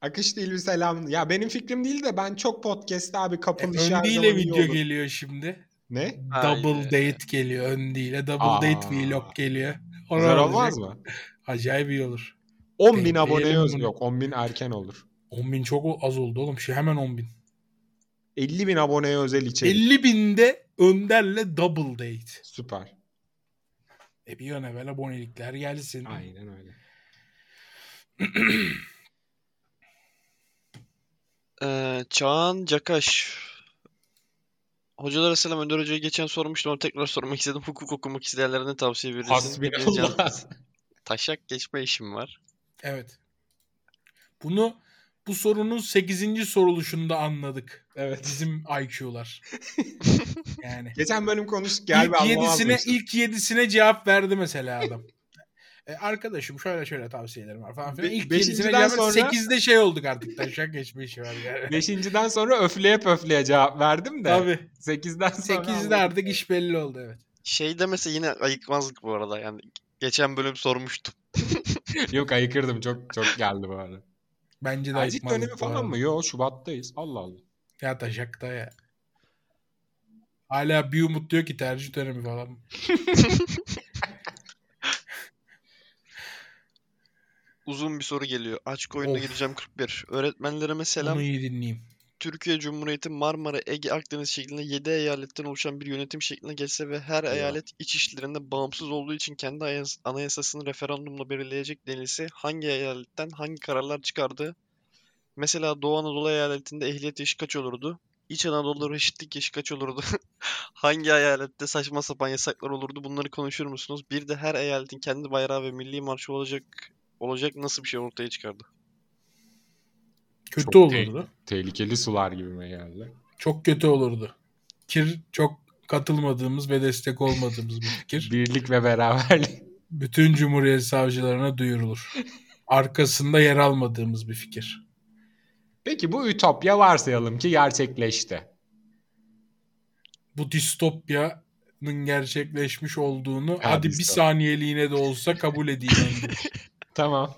Akış değil bir selam. Ya benim fikrim değil de ben çok podcast'te abi E, kapalı işi her zaman video olur. geliyor şimdi. Ne? Double Haydi. date geliyor Öndi ile. Double Aa. date vlog geliyor. Ona Güzel olmaz mı? Acayip iyi olur. 10 bin aboneye öz bunu. yok. 10 bin erken olur. 10 bin çok az oldu oğlum. Şey hemen 10 bin. 50 bin aboneye özel içerik. 50 binde Önder'le double date. Süper. E bir an evvel abonelikler gelsin. Aynen öyle. Ee, Çağan Cakaş. Hocalara selam. Önder Hoca'ya geçen sormuştum ama tekrar sormak istedim. Hukuk okumak isteyenlere ne tavsiye verirsin? Taşak geçme işim var. Evet. Bunu bu sorunun 8. soruluşunda anladık. Evet. Bizim IQ'lar. Yani. Geçen bölüm konuştuk. Gel ilk yedisine, ilk yedisine cevap verdi mesela adam. E, arkadaşım şöyle şöyle tavsiyelerim var falan filan. İlk beşinciden sonra- sonra... 8'de şey olduk artık. Taşak geçmiş var yani. Beşinciden sonra öfleye pöfleye cevap verdim de. Tabii. Sekizden sonra. 8'de artık iş belli oldu evet. Şey demese yine ayıkmazdık bu arada. Yani geçen bölüm sormuştum. Yok ayıkırdım çok çok geldi bu arada. Bence de ayıkmazdık dönemi falan arada. mı? Yok Şubat'tayız. Allah Allah. Ya taşakta ya. Hala bir umut diyor ki tercih dönemi falan. Uzun bir soru geliyor. Açık oyunda Of. gireceğim 41. Öğretmenlerime selam. Onu iyi dinleyeyim. Türkiye Cumhuriyeti Marmara, Ege, Akdeniz şeklinde 7 eyaletten oluşan bir yönetim şekline geçse ve her eyalet iç işlerinde bağımsız olduğu için kendi ayas- anayasasını referandumla belirleyecek denilse hangi eyaletten hangi kararlar çıkardı? Mesela Doğu Anadolu eyaletinde ehliyet yaşı kaç olurdu? İç Anadolu'da reşitlik yaşı kaç olurdu? hangi eyalette saçma sapan yasaklar olurdu? Bunları konuşur musunuz? Bir de her eyaletin kendi bayrağı ve milli marşı olacak olacak nasıl bir şey ortaya çıkardı? Kötü Çok olurdu. Tehlikeli sular gibime geldi. Çok kötü olurdu. Kir çok katılmadığımız ve destek olmadığımız bir fikir. Birlik ve beraberlik. Bütün Cumhuriyet savcılarına duyurulur. Arkasında yer almadığımız bir fikir. Peki bu ütopya varsayalım ki gerçekleşti. Bu distopyanın gerçekleşmiş olduğunu Ha, hadi bir distopya. saniyeliğine de olsa kabul edeyim. Tamam.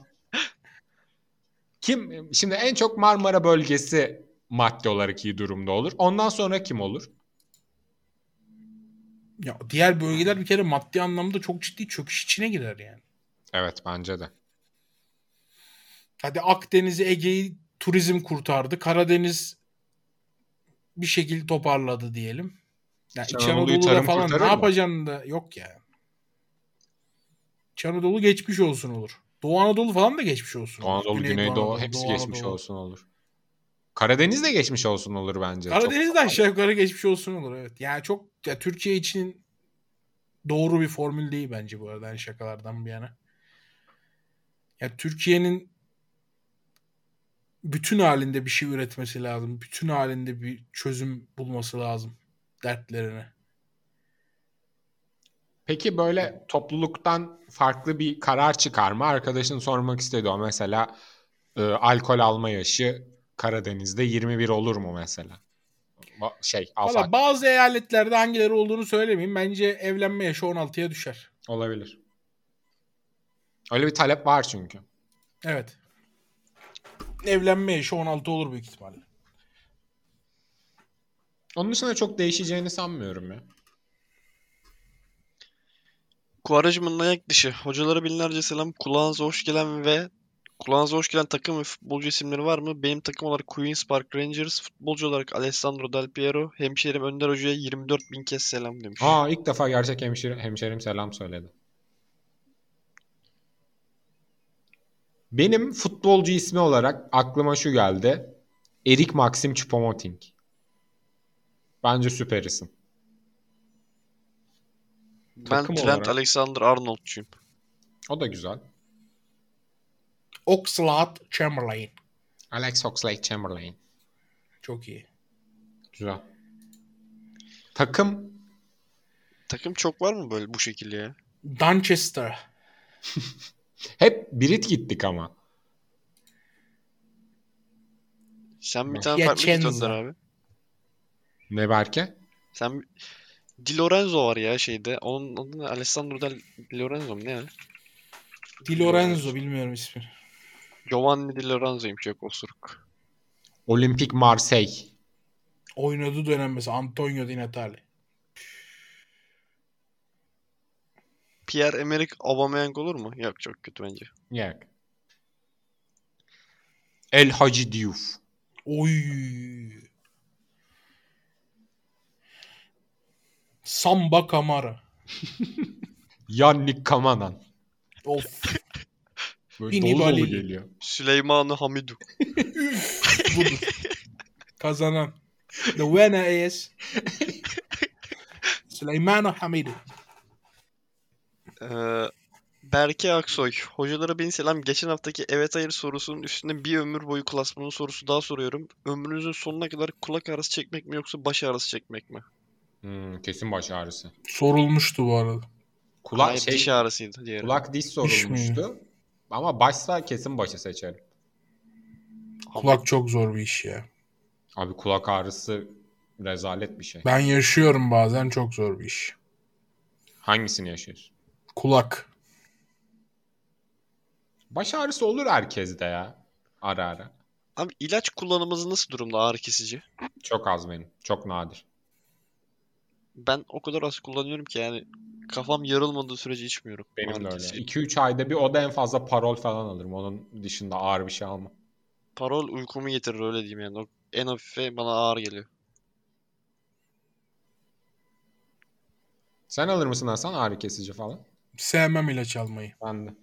Kim şimdi en çok Marmara bölgesi madde olarak iyi durumda olur. Ondan sonra kim olur? ya diğer bölgeler bir kere maddi anlamda çok ciddi çöküş içine girer yani. Evet bence de. Hadi Akdeniz'i, Ege'yi turizm kurtardı. Karadeniz bir şekilde toparladı diyelim. Ya İç Anadolu'da falan ne mı? yapacaksın da yok ya. İç Anadolu geçmiş olsun olur. Doğu Anadolu falan da geçmiş olsun Doğu. Anadolu, Güneydoğu Güneydoğu Anadolu, hepsi Doğu geçmiş Anadolu. olsun olur. Karadeniz de geçmiş olsun olur bence. Karadeniz de aşağı yukarı geçmiş olsun olur evet. Yani çok ya Türkiye için doğru bir formül değil bence bu arada hani şakalardan bir yana. Ya Türkiye'nin bütün halinde bir şey üretmesi lazım. Bütün halinde bir çözüm bulması lazım dertlerine. Peki böyle topluluktan farklı bir karar çıkar mı? Arkadaşın sormak istedi o mesela e, alkol alma yaşı Karadeniz'de 21 olur mu mesela? Ba- Şey Valla bazı eyaletlerde hangileri olduğunu söylemeyeyim. Bence evlenme yaşı 16'ya düşer. olabilir. Öyle bir talep var çünkü. Evet. Evlenme yaşı 16 olur büyük ihtimalle. Onun dışında çok değişeceğini sanmıyorum ya. Kuarajma'nın ayak dışı. Hocalara binlerce selam. Kulağınıza hoş gelen ve kulağınıza hoş gelen takım ve futbolcu isimleri var mı? Benim takım olarak Queen's Park Rangers, futbolcu olarak Alessandro Del Piero, hemşerim Önder Hoca'ya 24 bin kez selam demiş. Aa ilk defa gerçek hemşire, hemşerim selam söyledi. Benim futbolcu ismi olarak aklıma şu geldi. Erik Maxim Choupo-Moting. Bence süper isim. Ben takım Trent olarak- Alexander-Arnold'cuyum. O da güzel. Oxlade-Chamberlain. Alex Oxlade-Chamberlain. Çok iyi. Güzel. Takım Takım çok var mı böyle bu şekilde ya? Donchester. hep Brit gittik ama. Sen bir tane farklı git Piacenza. Abi. Ne Berke? Sen Di Lorenzo var ya şeyde. Onun adı ne? Alessandro Del Di Lorenzo mu ne ya? Di Lorenzo bilmiyorum ismini. Giovanni Di Lorenzo'ymuş yok osuruk. Olimpik Marseille. Oynadığı dönem mesela Antonio Di Natale. Pierre-Emerick Aubameyang olur mu? Yok çok kötü bence. Yok. El Hacı Diouf. Oy. Samba Kamara. Yannick Kamanan. Of. Böyle dolu geliyor. Süleyman Hamidu. Budur. Kazanan. The winner is Süleymano Hamidu. Ee, Berke Aksoy. Hocalara bin selam. Geçen haftaki evet hayır sorusunun üstüne bir ömür boyu klasmanın sorusu daha soruyorum. Ömrünüzün sonuna kadar kulak ağrısı çekmek mi yoksa baş ağrısı çekmek mi? Hmm, kesin baş ağrısı. Sorulmuştu bu arada. Kulak Hayır, şey diş ağrısıydı diğeri. kulak diş sorulmuştu. Ama başsa kesin başı seçerim. Kulak çok zor bir iş ya. Abi kulak ağrısı rezalet bir şey. Ben yaşıyorum bazen çok zor bir iş. Hangisini yaşıyorsun? Kulak. Baş ağrısı olur herkeste ya. Ara ara. Abi ilaç kullanımımız nasıl durumda ağrı kesici? Çok az benim. Çok nadir. Ben o kadar az kullanıyorum ki yani kafam yarılmadığı sürece içmiyorum. Benim de öyle. kesici. 2-3 ayda bir o da en fazla parol falan alırım. Onun dışında ağır bir şey almam. Parol uykumu getirir öyle diyeyim yani. O en hafife bana ağır geliyor. Sen alır mısın Hasan ağrı kesici falan? Sevmem ilaç almayı. Ben de.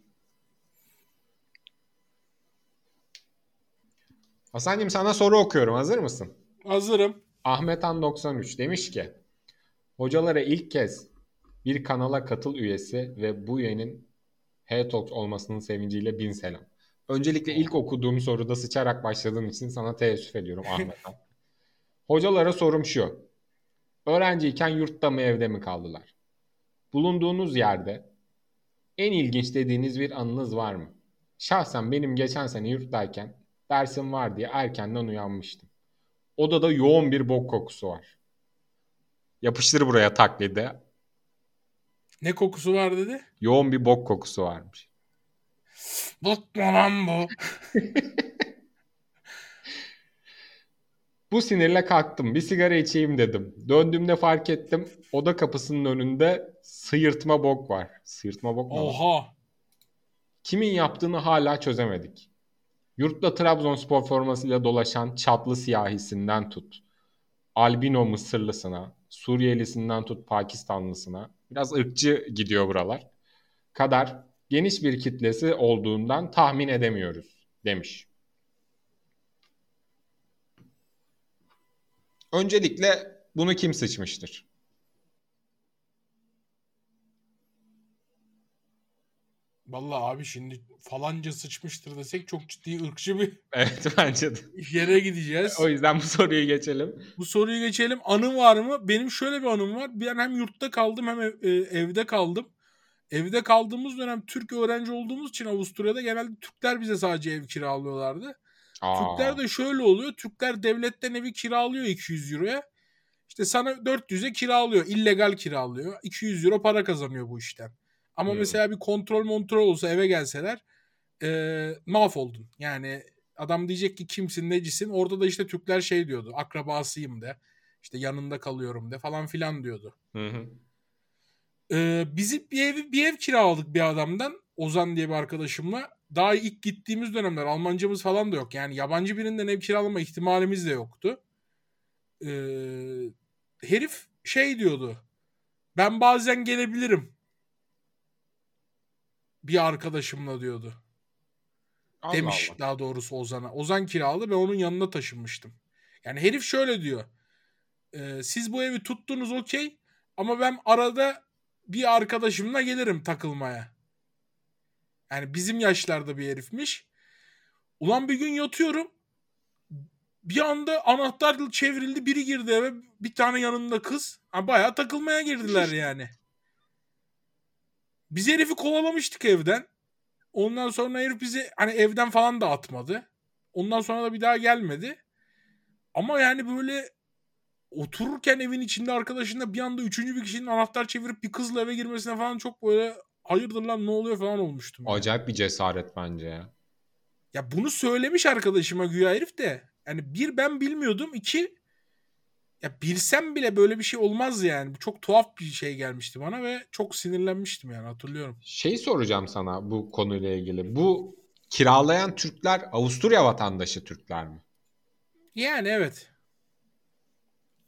Hasan'cığım sana soru okuyorum. Hazır mısın? Hazırım. Ahmet Han 93 demiş ki hocalara ilk kez bir kanala katıl üyesi ve bu üyenin H-Talks olmasının sevinciyle bin selam. Öncelikle ilk okuduğum soruda sıçarak başladığım için sana teessüf ediyorum Ahmet Han. Hocalara sorum şu. Öğrenciyken yurtta mı evde mi kaldılar? Bulunduğunuz yerde en ilginç dediğiniz bir anınız var mı? Şahsen benim geçen sene yurttayken dersim var diye erkenden uyanmıştım. Odada yoğun bir bok kokusu var. Yapıştır buraya taklidi. Ne kokusu var dedi? Yoğun bir bok kokusu varmış. Bok mu lan bu? Bu sinirle kalktım. Bir sigara içeyim dedim. Döndüğümde fark ettim. Oda kapısının önünde sıyırtma bok var. Sıyırtma bok lan? Oha. Kimin yaptığını hala çözemedik. Yurtta Trabzonspor formasıyla dolaşan çatlı siyahisinden tut. Albino Mısırlısına, Suriyelisinden tut Pakistanlısına. Biraz ırkçı gidiyor buralar. Kadar geniş bir kitlesi olduğundan tahmin edemiyoruz demiş. Öncelikle bunu kim sıçmıştır? Vallahi abi şimdi falanca sıçmıştır desek çok ciddi ırkçı bir Evet bence de. yere gideceğiz. O yüzden bu soruyu geçelim. Bu soruyu geçelim. Anım var mı? Benim şöyle bir anım var. Ben hem yurtta kaldım hem e, evde kaldım. Evde kaldığımız dönem Türk öğrenci olduğumuz için Avusturya'da genelde Türkler bize sadece ev kiralıyorlardı. Aa, Türkler de şöyle oluyor. Türkler devletten evi kiralıyor 200 euroya. İşte sana 400'e kiralıyor. illegal kiralıyor. 200 euro para kazanıyor bu işten. Ama Hmm. mesela bir kontrol kontrol olsa eve gelseler e, mahvoldun. Yani adam diyecek ki kimsin necisin. Orada da işte Türkler şey diyordu. Akrabasıyım de. İşte yanında kalıyorum de falan filan diyordu. Hı hı. Ee, bizi bir ev bir ev kiraladık bir adamdan. Ozan diye bir arkadaşımla. Daha ilk gittiğimiz dönemler Almancamız falan da yok. Yani yabancı birinden ev kiralama ihtimalimiz de yoktu. Ee, herif şey diyordu. Ben bazen gelebilirim. Bir arkadaşımla diyordu. Allah Demiş Allah. daha doğrusu Ozan'a. Ozan kiralı ve onun yanına taşınmıştım. Yani herif şöyle diyor. Ee, siz bu evi tuttunuz okey ama ben arada bir arkadaşımla gelirim takılmaya. Yani bizim yaşlarda bir herifmiş. Ulan bir gün yatıyorum. Bir anda anahtar çevrildi biri girdi eve bir tane yanında kız. Ha, bayağı takılmaya girdiler yani. Biz herifi kovalamıştık evden. Ondan sonra herif bizi hani evden falan da atmadı. Ondan sonra da bir daha gelmedi. Ama yani böyle otururken evin içinde arkadaşında bir anda üçüncü bir kişinin anahtar çevirip bir kızla eve girmesine falan çok böyle hayırdır lan ne oluyor falan olmuştum. yani. Acayip bir cesaret bence ya. Ya bunu söylemiş arkadaşıma güya herif de. Yani bir ben bilmiyordum. iki ya bilsem bile böyle bir şey olmaz yani. Bu çok tuhaf bir şey gelmişti bana ve çok sinirlenmiştim yani hatırlıyorum. Şey soracağım sana bu konuyla ilgili. Bu kiralayan Türkler Avusturya vatandaşı Türkler mi? Yani evet.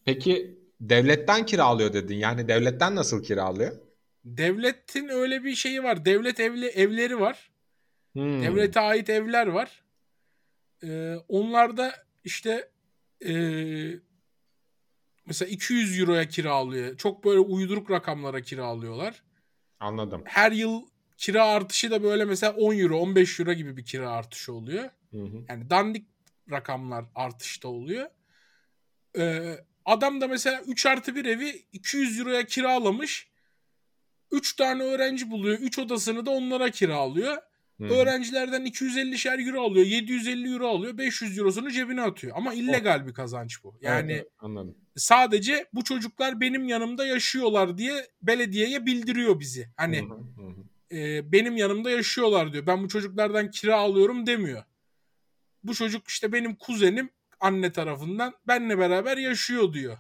Peki devletten kiralıyor dedin. Yani devletten nasıl kiralıyor? Devletin öyle bir şeyi var. Devlet evli evleri var. Hmm. Devlete ait evler var. Ee, onlarda işte ee, mesela 200 euroya kiralıyor. Çok böyle uyduruk rakamlara kiralıyorlar. Anladım. Her yıl kira artışı da böyle mesela 10 euro 15 euro gibi bir kira artışı oluyor. Hı hı. Yani dandik rakamlar artışta oluyor. Ee, adam da mesela 3 artı bir evi 200 euroya kiralamış. 3 tane öğrenci buluyor. 3 odasını da onlara kiralıyor. Hı. Öğrencilerden 250'şer euro alıyor. 750 euro alıyor. 500 eurosunu cebine atıyor. Ama illegal bir kazanç bu. Yani Evet, anladım. sadece bu çocuklar benim yanımda yaşıyorlar diye belediyeye bildiriyor bizi. Hani Hı hı, hı hı. e, benim yanımda yaşıyorlar diyor. Ben bu çocuklardan kira alıyorum demiyor. Bu çocuk işte benim kuzenim anne tarafından benle beraber yaşıyor diyor.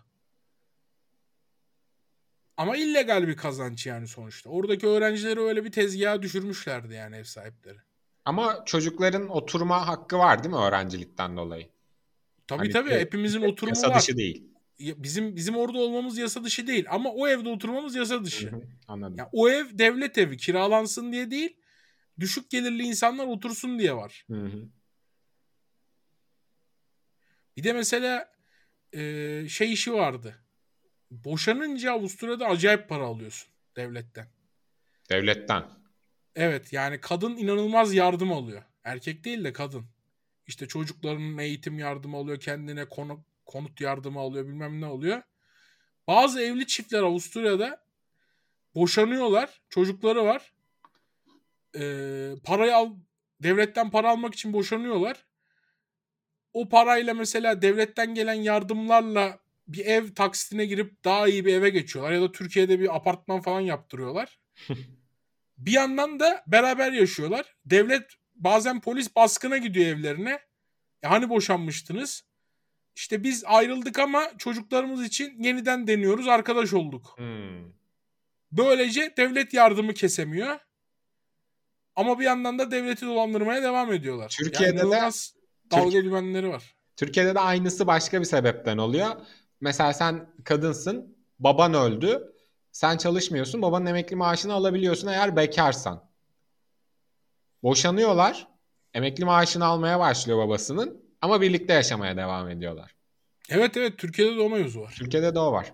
Ama illegal bir kazanç yani sonuçta. Oradaki öğrencileri öyle bir tezgaha düşürmüşlerdi yani ev sahipleri. Ama çocukların oturma hakkı var değil mi öğrencilikten dolayı? Tabii Hani tabii hepimizin oturumu Yasa var. dışı değil. Bizim bizim orada olmamız yasa dışı değil ama o evde oturmamız yasa dışı. Hı hı, Anladım. Ya o ev devlet evi kiralansın diye değil, düşük gelirli insanlar otursun diye var. Hı hı. Bir de mesela e, şey işi vardı. Boşanınca Avusturya'da acayip para alıyorsun devletten. Devletten. Evet yani kadın inanılmaz yardım alıyor. Erkek değil de kadın. İşte çocuklarının eğitim yardımı alıyor, kendine konu, konut yardımı alıyor, bilmem ne alıyor. Bazı evli çiftler Avusturya'da boşanıyorlar, çocukları var. Ee, parayı al, devletten para almak için boşanıyorlar. O parayla mesela devletten gelen yardımlarla bir ev taksitine girip daha iyi bir eve geçiyorlar. Ya da Türkiye'de bir apartman falan yaptırıyorlar. Bir yandan da beraber yaşıyorlar. Devlet bazen polis baskına gidiyor evlerine. E hani boşanmıştınız? İşte biz ayrıldık ama çocuklarımız için yeniden deniyoruz, arkadaş olduk. Hmm. Böylece devlet yardımı kesemiyor. Ama bir yandan da devleti dolandırmaya devam ediyorlar. Türkiye'de de- inanılmaz dalga Türkiye- dümenleri var. Türkiye'de de aynısı başka bir sebepten oluyor. Mesela sen kadınsın, baban öldü. Sen çalışmıyorsun, babanın emekli maaşını alabiliyorsun eğer bekarsan. Boşanıyorlar, emekli maaşını almaya başlıyor babasının ama birlikte yaşamaya devam ediyorlar. Evet evet Türkiye'de de o mevzu var. Türkiye'de de o var.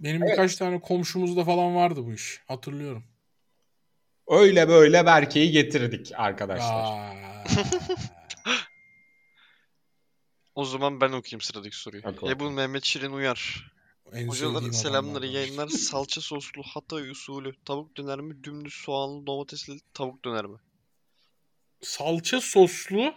Benim Evet. birkaç tane komşumuzda falan vardı bu iş. Hatırlıyorum. Öyle böyle Berke'yi getirdik arkadaşlar. O zaman ben okuyayım sıradaki soruyu. Oku, Ebu. Mehmet Şirin Uyar. En Hocalar sevdiğim selamları yayınlar. Salça soslu Hatay usulü tavuk döner mi? Dümdüz soğanlı domatesli tavuk döner mi? Salça soslu.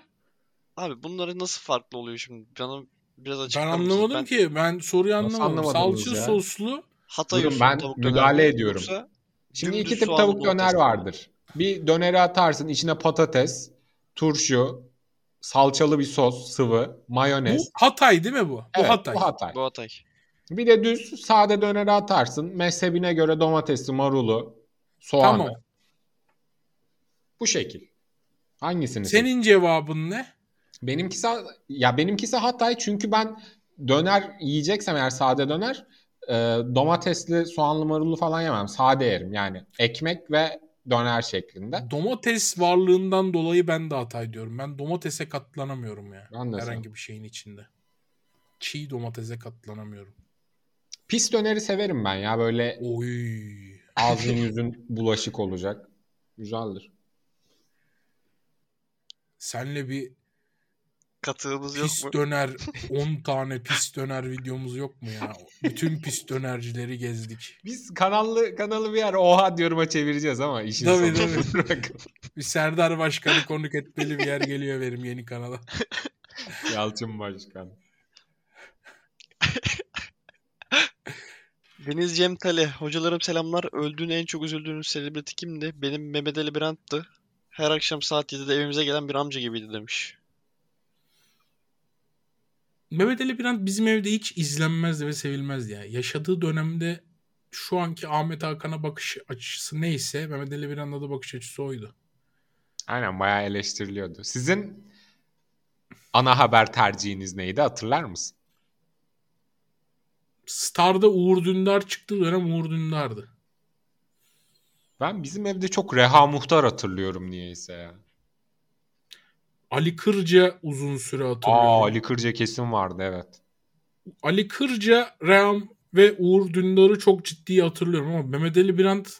Abi bunları nasıl farklı oluyor şimdi? Bana biraz Ben açıklar mısınız? anlamadım Ben ki. Ben soruyu anlamadım. Salça ya? soslu. Hatay Durun, usulü ben tavuk döner müdahale mi? ediyorum. Yoksa Şimdi iki tip tavuk döner domatesli mi? vardır. Bir döneri atarsın içine patates, turşu, salçalı bir sos, sıvı, Bu mayonez. Hatay değil mi bu? Bu Evet, Hatay. bu Hatay. Bu Hatay. Bir de düz sade döneri atarsın. Mezhebine göre domatesli, marulu, soğanı. Tamam. Bu şekil. Hangisini? Senin cevabın ne? Benimkisi ya benimkisi Hatay çünkü ben döner yiyeceksem eğer sade döner e, domatesli, soğanlı, marullu falan yemem. Sade yerim yani. Ekmek ve döner şeklinde. Domates varlığından dolayı ben de Hatay diyorum. Ben domatese katlanamıyorum ya. Ben de Herhangi bir şeyin içinde. Çiğ domatese katlanamıyorum. Pis döneri severim ben ya böyle Oy. ağzın yüzün bulaşık olacak. Güzeldir. Senle bir Katığımız yok pis mu? döner 10 tane pis döner videomuz yok mu ya? Bütün pis dönercileri gezdik. Biz kanalı kanalı bir ara oha diyorum'a çevireceğiz ama işin Tabii, sonunda tabii. Bir Serdar Başkan'ı konuk etmeli bir yer geliyor benim yeni kanala. Yalçın Başkan. Deniz Cemtali. Hocalarım selamlar. Öldüğüne en çok üzüldüğünüz selebriti kimdi? Benim Mehmet Ali Brandt'tı. Her akşam saat 7'de evimize gelen bir amca gibiydi demiş. Mehmet Ali Birant bizim evde hiç izlenmezdi ve sevilmezdi ya. Yaşadığı dönemde şu anki Ahmet Hakan'a bakış açısı neyse Mehmet Ali Birant'a da bakış açısı oydu. Aynen bayağı eleştiriliyordu. Sizin ana haber tercihiniz neydi hatırlar mısın? Star'da Uğur Dündar çıktığı dönem Uğur Dündar'dı. Ben bizim evde çok Reha Muhtar hatırlıyorum niyeyse ya. Ali Kırca uzun süre hatırlıyorum. Aa Ali... Ali Kırca kesin vardı evet. Kırca, Reham ve Uğur Dündar'ı çok ciddi hatırlıyorum ama Mehmet Ali Birant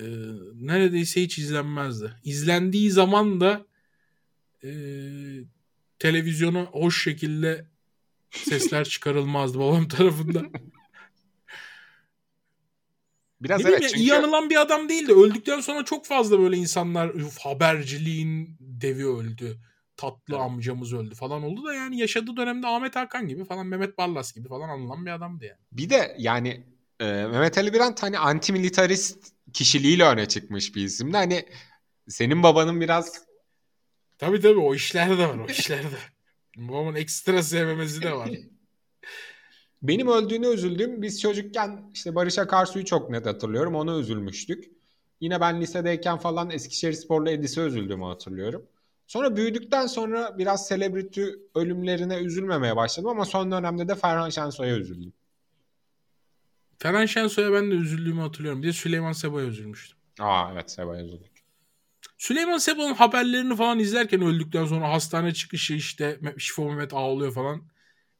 e, neredeyse hiç izlenmezdi. İzlendiği zaman da e, televizyona hoş şekilde sesler çıkarılmazdı babam tarafından. Biraz ne evet ya, çünkü iyi anılan bir adam değil de öldükten sonra çok fazla böyle insanlar "Üf, haberciliğin devi öldü. Tatlı Evet. amcamız öldü falan oldu da yani yaşadığı dönemde Ahmet Hakan gibi falan Mehmet Barlas gibi falan anılan bir adamdı yani. bir de yani e, Mehmet Ali Birant hani antimilitarist kişiliğiyle öne çıkmış bir isimdi. Hani senin babanın biraz Tabii tabii o işler de var o işler de. Babamın ekstra sevmemesi de var. benim öldüğüne üzüldüm. Biz çocukken işte Barış Akarsu'yu çok net hatırlıyorum. Ona üzülmüştük. Yine ben lisedeyken falan Eskişehir Spor'la Edis'e üzüldüğümü hatırlıyorum. Sonra büyüdükten sonra biraz celebrity ölümlerine üzülmemeye başladım ama son dönemde de Ferhan Şensoy'a üzüldüm. Ferhan Şensoy'a ben de üzüldüğümü hatırlıyorum. Bir de Süleyman Seba'ya üzülmüştüm. Aa evet Seba'ya üzüldük. Süleyman Seba'nın haberlerini falan izlerken öldükten sonra hastane çıkışı işte Şifo Mehmet ağlıyor falan.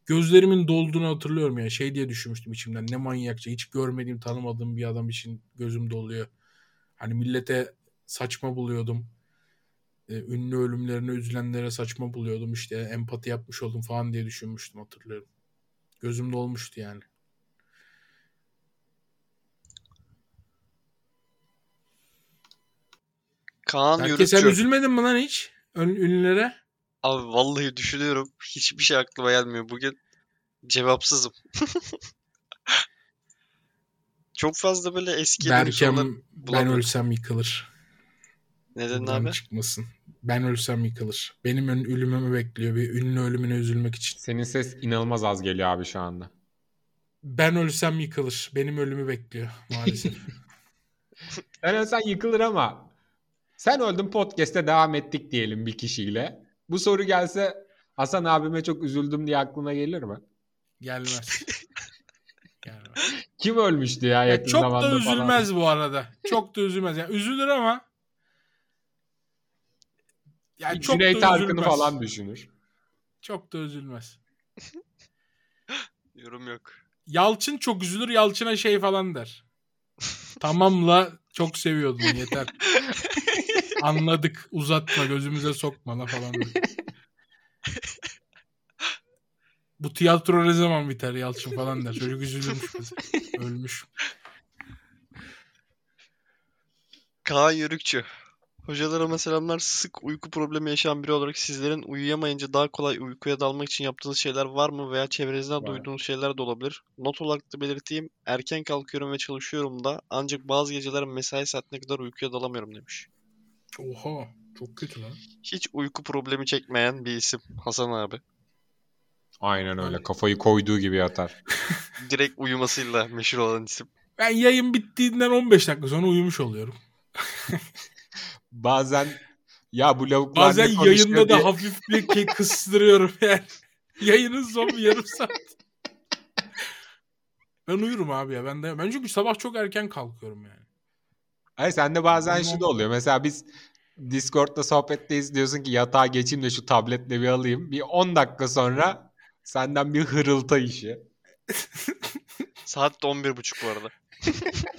Gözlerimin dolduğunu hatırlıyorum ya. Şey diye düşünmüştüm içimden. Ne manyakça. Hiç görmediğim, tanımadığım bir adam için gözüm doluyor. Hani millete saçma buluyordum. Ee, ünlü ölümlerine üzülenlere saçma buluyordum. İşte empati yapmış oldum falan diye düşünmüştüm hatırlıyorum. Gözüm dolmuştu yani. Kaan Belki sen üzülmedin mi lan hiç? Ünlülere? Abi vallahi düşünüyorum. Hiçbir şey aklıma gelmiyor. Bugün cevapsızım. Çok fazla böyle eski Berkem ben ölsem yıkılır. Neden Buradan abi? çıkmasın. Ben ölsem yıkılır. Benim ön- ölümümü bekliyor. Bir ünlü ölümüne üzülmek için. Senin ses inanılmaz az geliyor abi şu anda. Ben ölsem yıkılır. Benim ölümü bekliyor maalesef. Sen ölsen yıkılır ama sen öldün podcast'te devam ettik diyelim bir kişiyle. Bu soru gelse Hasan abime çok üzüldüm diye aklına gelir mi? Gelmez. Gelmez. Kim ölmüştü ya Ya yakın çok da zamanda falan? üzülmez bu arada. Çok da üzülmez. Yani üzülür ama yani çok Cüneyt da Arkın'ı falan düşünür. Çok da üzülmez. Yorum yok. Yalçın çok üzülür. Yalçın'a şey falan der. Tamamla çok seviyordun yeter. Anladık. Uzatma gözümüze sokma la falan. der. Bu tiyatro ne zaman biter Yalçın falan der. Çocuk mesela. Ölmüş. Kaan Yörükçü. Hocalarıma selamlar. Sık uyku problemi yaşayan biri olarak sizlerin uyuyamayınca daha kolay uykuya dalmak için yaptığınız şeyler var mı veya çevrenizden Var. duyduğunuz şeyler de olabilir. Not olarak da belirteyim. Erken kalkıyorum ve çalışıyorum da ancak bazı geceler mesai saatine kadar uykuya dalamıyorum demiş. Oha. Çok kötü lan. Hiç uyku problemi çekmeyen bir isim Hasan abi. Aynen öyle. Kafayı koyduğu gibi yatar. Direkt uyumasıyla meşhur olan isim. Ben yayın bittiğinden 15 dakika sonra uyumuş oluyorum. Bazen ya bu lavuklar Bazen yayında diye- da hafif bir kıstırıyorum yani. Yayının son bir yarım saat. Ben uyurum abi ya. Ben de ben çünkü sabah çok erken kalkıyorum yani. Hayır sende bazen şu da oluyor. Mesela biz Discord'da sohbetteyiz diyorsun ki yatağa geçeyim de şu tabletle bir alayım. Bir 10 dakika sonra senden bir hırılta işi. Saat de 11.30 bu arada.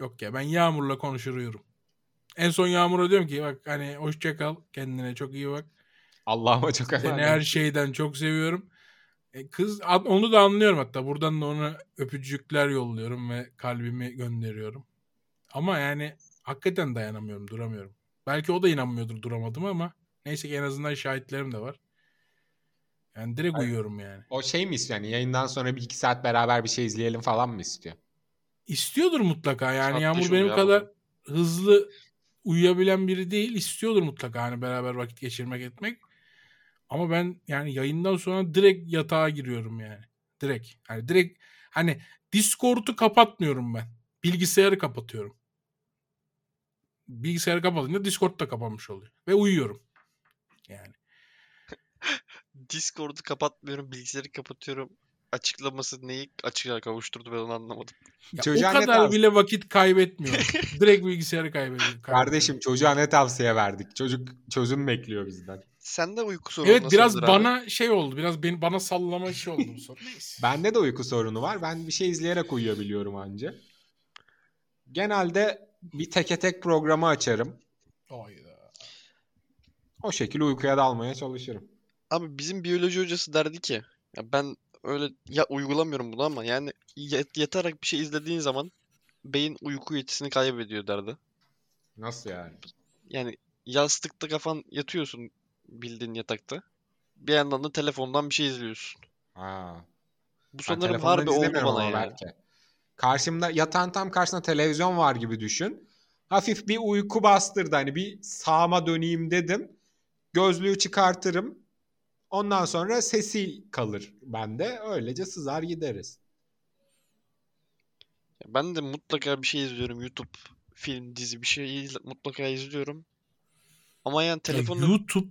Yok ya ben Yağmur'la konuşur uyurum. En son Yağmur'a diyorum ki bak hani hoşça kal kendine çok iyi bak. Allah'ıma çok Seni emanet. her şeyden çok seviyorum. E, kız onu da anlıyorum hatta. Buradan da ona öpücükler yolluyorum ve kalbimi gönderiyorum. Ama yani hakikaten dayanamıyorum, duramıyorum. Belki o da inanmıyordur duramadım ama neyse ki en azından şahitlerim de var. Yani direkt Evet. uyuyorum yani. O şey mi istiyor? Yani yayından sonra bir iki saat beraber bir şey izleyelim falan mı istiyor? İstiyordur mutlaka yani Tatlış Yağmur benim oluyor kadar ama. hızlı uyuyabilen biri değil. İstiyordur mutlaka hani beraber vakit geçirmek etmek. Ama ben yani yayından sonra direkt yatağa giriyorum yani. Direkt. Hani direkt hani Discord'u kapatmıyorum ben. Bilgisayarı kapatıyorum. Bilgisayarı kapatınca Discord da kapanmış oluyor. Ve uyuyorum. Yani. Discord'u kapatmıyorum, bilgisayarı kapatıyorum. Açıklaması neyi açığa kavuşturdu ben onu anlamadım. Ya Çocuğa o kadar bile vakit kaybetmiyorum. direkt bilgisayarı kaybediyorum. Kardeşim çocuğa ne tavsiye verdik? Çocuk çözüm bekliyor bizden. Sende uyku sorunu Evet biraz nasıldır abi? bana şey oldu. Biraz beni, bana sallama işi oldu bu soru. Neyse. Bende de uyku sorunu var. Ben bir şey izleyerek uyuyabiliyorum anca. Genelde bir teke tek programı açarım. Hayda. O şekilde uykuya dalmaya çalışırım. Abi bizim biyoloji hocası derdi ki ya ben öyle ya uygulamıyorum bunu ama yani yat- yatarak bir şey izlediğin zaman beyin uyku yetisini kaybediyor derdi. Nasıl yani? Yani yastıkta kafan yatıyorsun bildiğin yatakta. Bir yandan da telefondan bir şey izliyorsun. Ha. Bu sanırım telefondan harbi oldu bana yani. belki. Karşımda yatağın tam karşısında televizyon var gibi düşün. Hafif bir uyku bastırdı hani bir sağıma döneyim dedim. Gözlüğü çıkartırım. Ondan sonra sesi kalır bende. Öylece sızar gideriz. Ben de mutlaka bir şey izliyorum. YouTube, film, dizi bir şey mutlaka izliyorum. Ama yani Ya telefonla YouTube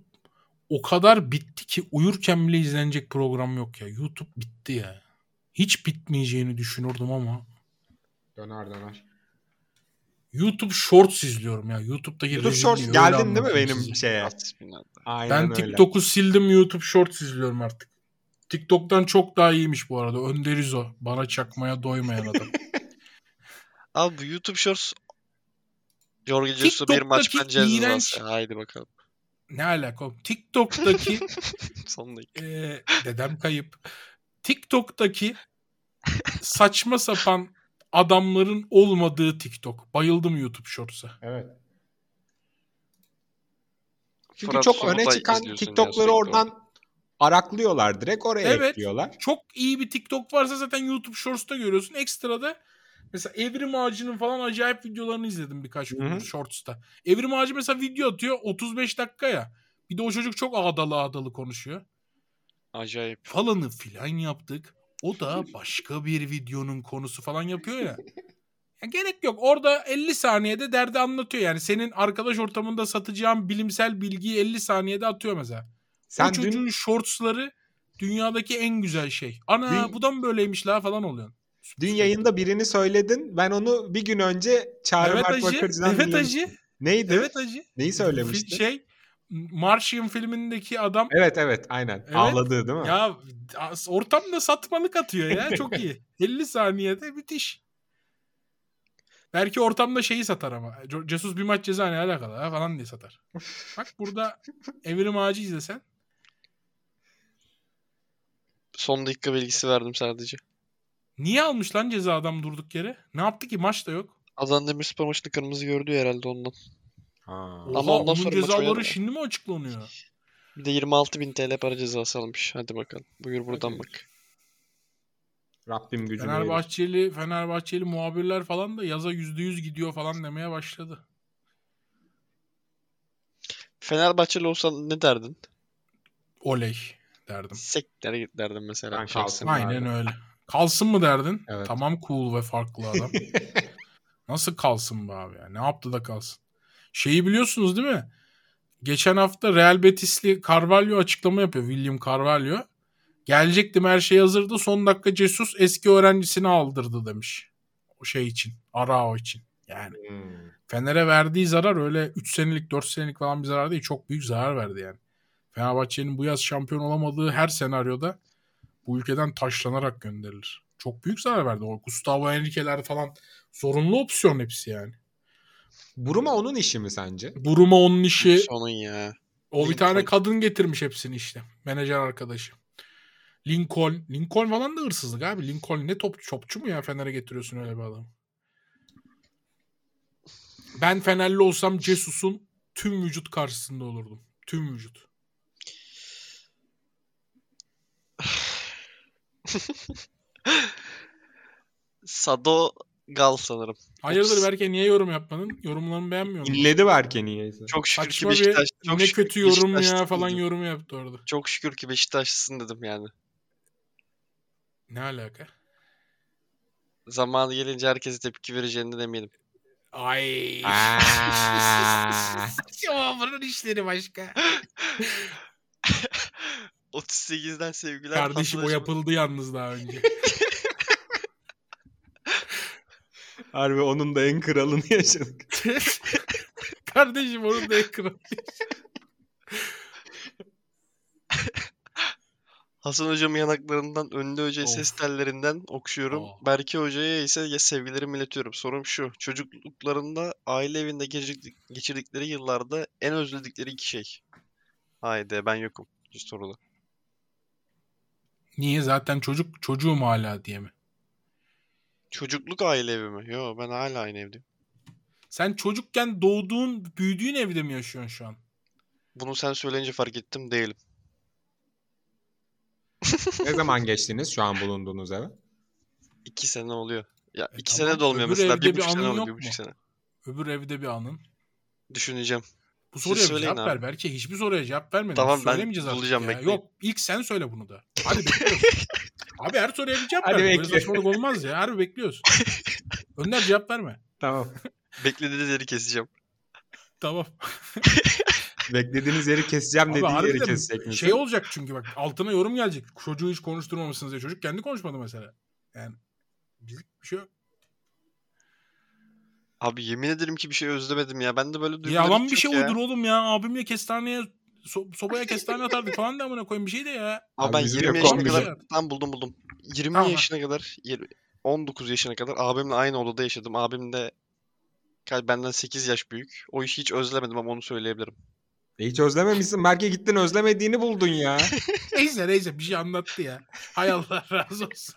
o kadar bitti ki uyurken bile izlenecek program yok ya. YouTube bitti ya. Hiç bitmeyeceğini düşünürdüm ama. Döner döner. YouTube Shorts izliyorum ya. YouTube'daki YouTube Shorts öyle geldin değil mi benim size. şeye? Aynen Ben öyle. TikTok'u sildim YouTube Shorts izliyorum artık. TikTok'tan çok daha iyiymiş bu arada. Önderiz o. Bana çakmaya doymayan adam. Abi bu YouTube Shorts Jorge Jesus bir maç bence iğrenç-. Haydi bakalım. Ne alaka? TikTok'taki Son dakika. e, dedem kayıp. TikTok'taki saçma sapan adamların olmadığı TikTok. Bayıldım YouTube Shorts'a. Evet. Çünkü Fırat çok öne çıkan ya TikTok'ları oradan araklıyorlar direkt oraya Evet. ekliyorlar. Çok iyi bir TikTok varsa zaten YouTube Shorts'ta görüyorsun. Ekstra da mesela Evrim Ağacı'nın falan acayip videolarını izledim birkaç gündür Shorts'ta. Evrim Ağacı mesela video atıyor 35 dakika ya. Bir de o çocuk çok ağdalı ağdalı konuşuyor. Acayip. Falanı filan yaptık. O da başka bir videonun konusu falan yapıyor ya. Ya gerek yok. Orada 50 saniyede derdi anlatıyor. Yani senin arkadaş ortamında satacağın bilimsel bilgiyi 50 saniyede atıyor mesela. Sen o çocuğun dün shortsları dünyadaki en güzel şey. Ana Dün- bu da mı böyleymiş la falan oluyor. Dün yayında birini söyledin. Ben onu bir gün önce Çağrı Evet Mert Hacı. Bakırcı'dan Evet. Hacı. Neydi? Evet Hacı. Neyi söylemiştin? Şey Martian filmindeki adam Evet evet aynen. Evet. Ağladı değil mi? ya ortamda satmalık atıyor ya çok iyi. 50 saniyede müthiş. Belki ortamda şeyi satar ama. Cesus bir maç ceza ne alakalı ha falan diye satar. Bak burada Evrim Ağacı izlesen. Son dakika bilgisi verdim sadece. Niye almış lan ceza adam durduk yere? Ne yaptı ki maç da yok. Adana Demirspor maçında kırmızı gördü herhalde ondan. Ha. Oha, Ama ondan onun sonra cezaları şimdi mi açıklanıyor? Bir de 26.000 TL para cezası almış. Hadi bakalım. Buyur buradan Hadi. bak. Rabbim gücünü verir. Fenerbahçeli, Fenerbahçeli muhabirler falan da yaza %100 gidiyor falan demeye başladı. Fenerbahçeli olsan ne derdin? Oley derdim. Sektere git derdin mesela. Ben kalsın. Aynen derdim. öyle. Kalsın mı derdin? Evet. Tamam cool ve farklı adam. Nasıl kalsın be abi ya? Ne yaptı da kalsın? Şeyi biliyorsunuz değil mi? Geçen hafta Real Betis'li Carvalho açıklama yapıyor. William Carvalho. Gelecektim her şey hazırdı. Son dakika Jesus eski öğrencisini aldırdı demiş. O şey için. Arao için. Yani Hmm. Fener'e verdiği zarar öyle 3 senelik 4 senelik falan bir zarar değil. Çok büyük zarar verdi yani. Fenerbahçe'nin bu yaz şampiyon olamadığı her senaryoda bu ülkeden taşlanarak gönderilir. Çok büyük zarar verdi. O Gustavo Henrique'ler falan zorunlu opsiyon hepsi yani. Buruma onun işi mi sence? Buruma onun işi. Sonun ya. O bir Lincoln. tane kadın getirmiş hepsini işte. Menajer arkadaşı. Lincoln. Lincoln falan da hırsızlık abi. Lincoln ne top, topçu mu ya Fener'e getiriyorsun öyle bir adam. Ben Fenerli olsam Cesus'un tüm vücut karşısında olurdum. Tüm vücut. Sado Gal sanırım. Hayırdır. Berke niye yorum yapmadın? Yorumlarımı beğenmiyor musun? İnledi belki niyeyse. Çok şükür ki Saçma bir Beşiktaş. Çok ne şükür kötü ki yorum ya falan dedim. yorum yaptı orada. Çok şükür ki Beşiktaşlısın dedim yani. Ne alaka? Zamanı gelince herkese tepki vereceğinden eminim. Ay. Aa. Ya bunun işleri başka. 38'den sevgiler. Kardeşim o yapıldı yalnız daha önce. Harbi onun da en kralını yaşadık. Kardeşim onun da ekranı. Hasan hocamın yanaklarından, Önde hocaya Of. ses tellerinden okşuyorum. Oh. Berke hocaya ise ya sevgilerimi iletiyorum. Sorum şu. Çocukluklarında aile evinde geçirdik- geçirdikleri yıllarda en özledikleri iki şey. Haydi ben yokum. Soruda. Niye zaten çocuk çocuğum hala diye mi? Çocukluk aile evi mi? Yo ben hala aynı evdeyim. Sen çocukken doğduğun, büyüdüğün evde mi yaşıyorsun şu an? Bunu sen söyleyince fark ettim değilim. Ne zaman geçtiniz şu an bulunduğunuz eve? İki sene oluyor. Ya E iki tamam, sene de olmuyor öbür mesela. Bir bir buçuk sene oluyor. Bir buçuk sene. Öbür evde bir anın. Düşüneceğim. Bu Siz soruya bir cevap abi. ver belki. Hiçbir soruya cevap vermedin. Tamam, ben Söylemeyeceğiz artık bulacağım, bekleyin. Yok ilk sen söyle bunu da. Hadi bekliyoruz. Abi her soruya bir cevap Hadi ver. Böyle saçmalık olmaz ya. Harbi bekliyoruz. Önder cevap verme. Tamam. Beklediğiniz yeri keseceğim. Tamam. Beklediğiniz yeri keseceğim Abi dediği yeri kesecek misin? Şey olacak çünkü bak altına yorum gelecek. Çocuğu hiç konuşturmamışsınız diye. Çocuk kendi konuşmadı mesela. Yani bizlik bir şey yok. Abi yemin ederim ki bir şey özlemedim ya. Ben de böyle duygularım Yalan bir şey ya. uydur oğlum ya. Abimle kestaneye so- sobaya kestane atardık falan da amına koyayım bir şey de ya. Abi Abi ben bizim 20 yok yaşına oğlum kadar bizim. tam buldum buldum. 20 Tamam. yaşına kadar yir- 19 yaşına kadar abimle aynı odada yaşadım. Abim de benden 8 yaş büyük. O işi hiç özlemedim ama onu söyleyebilirim. E Hiç özlememişsin. Belki gittin özlemediğini buldun ya. Neyse neyse bir şey anlattı ya. Hay Allah razı olsun.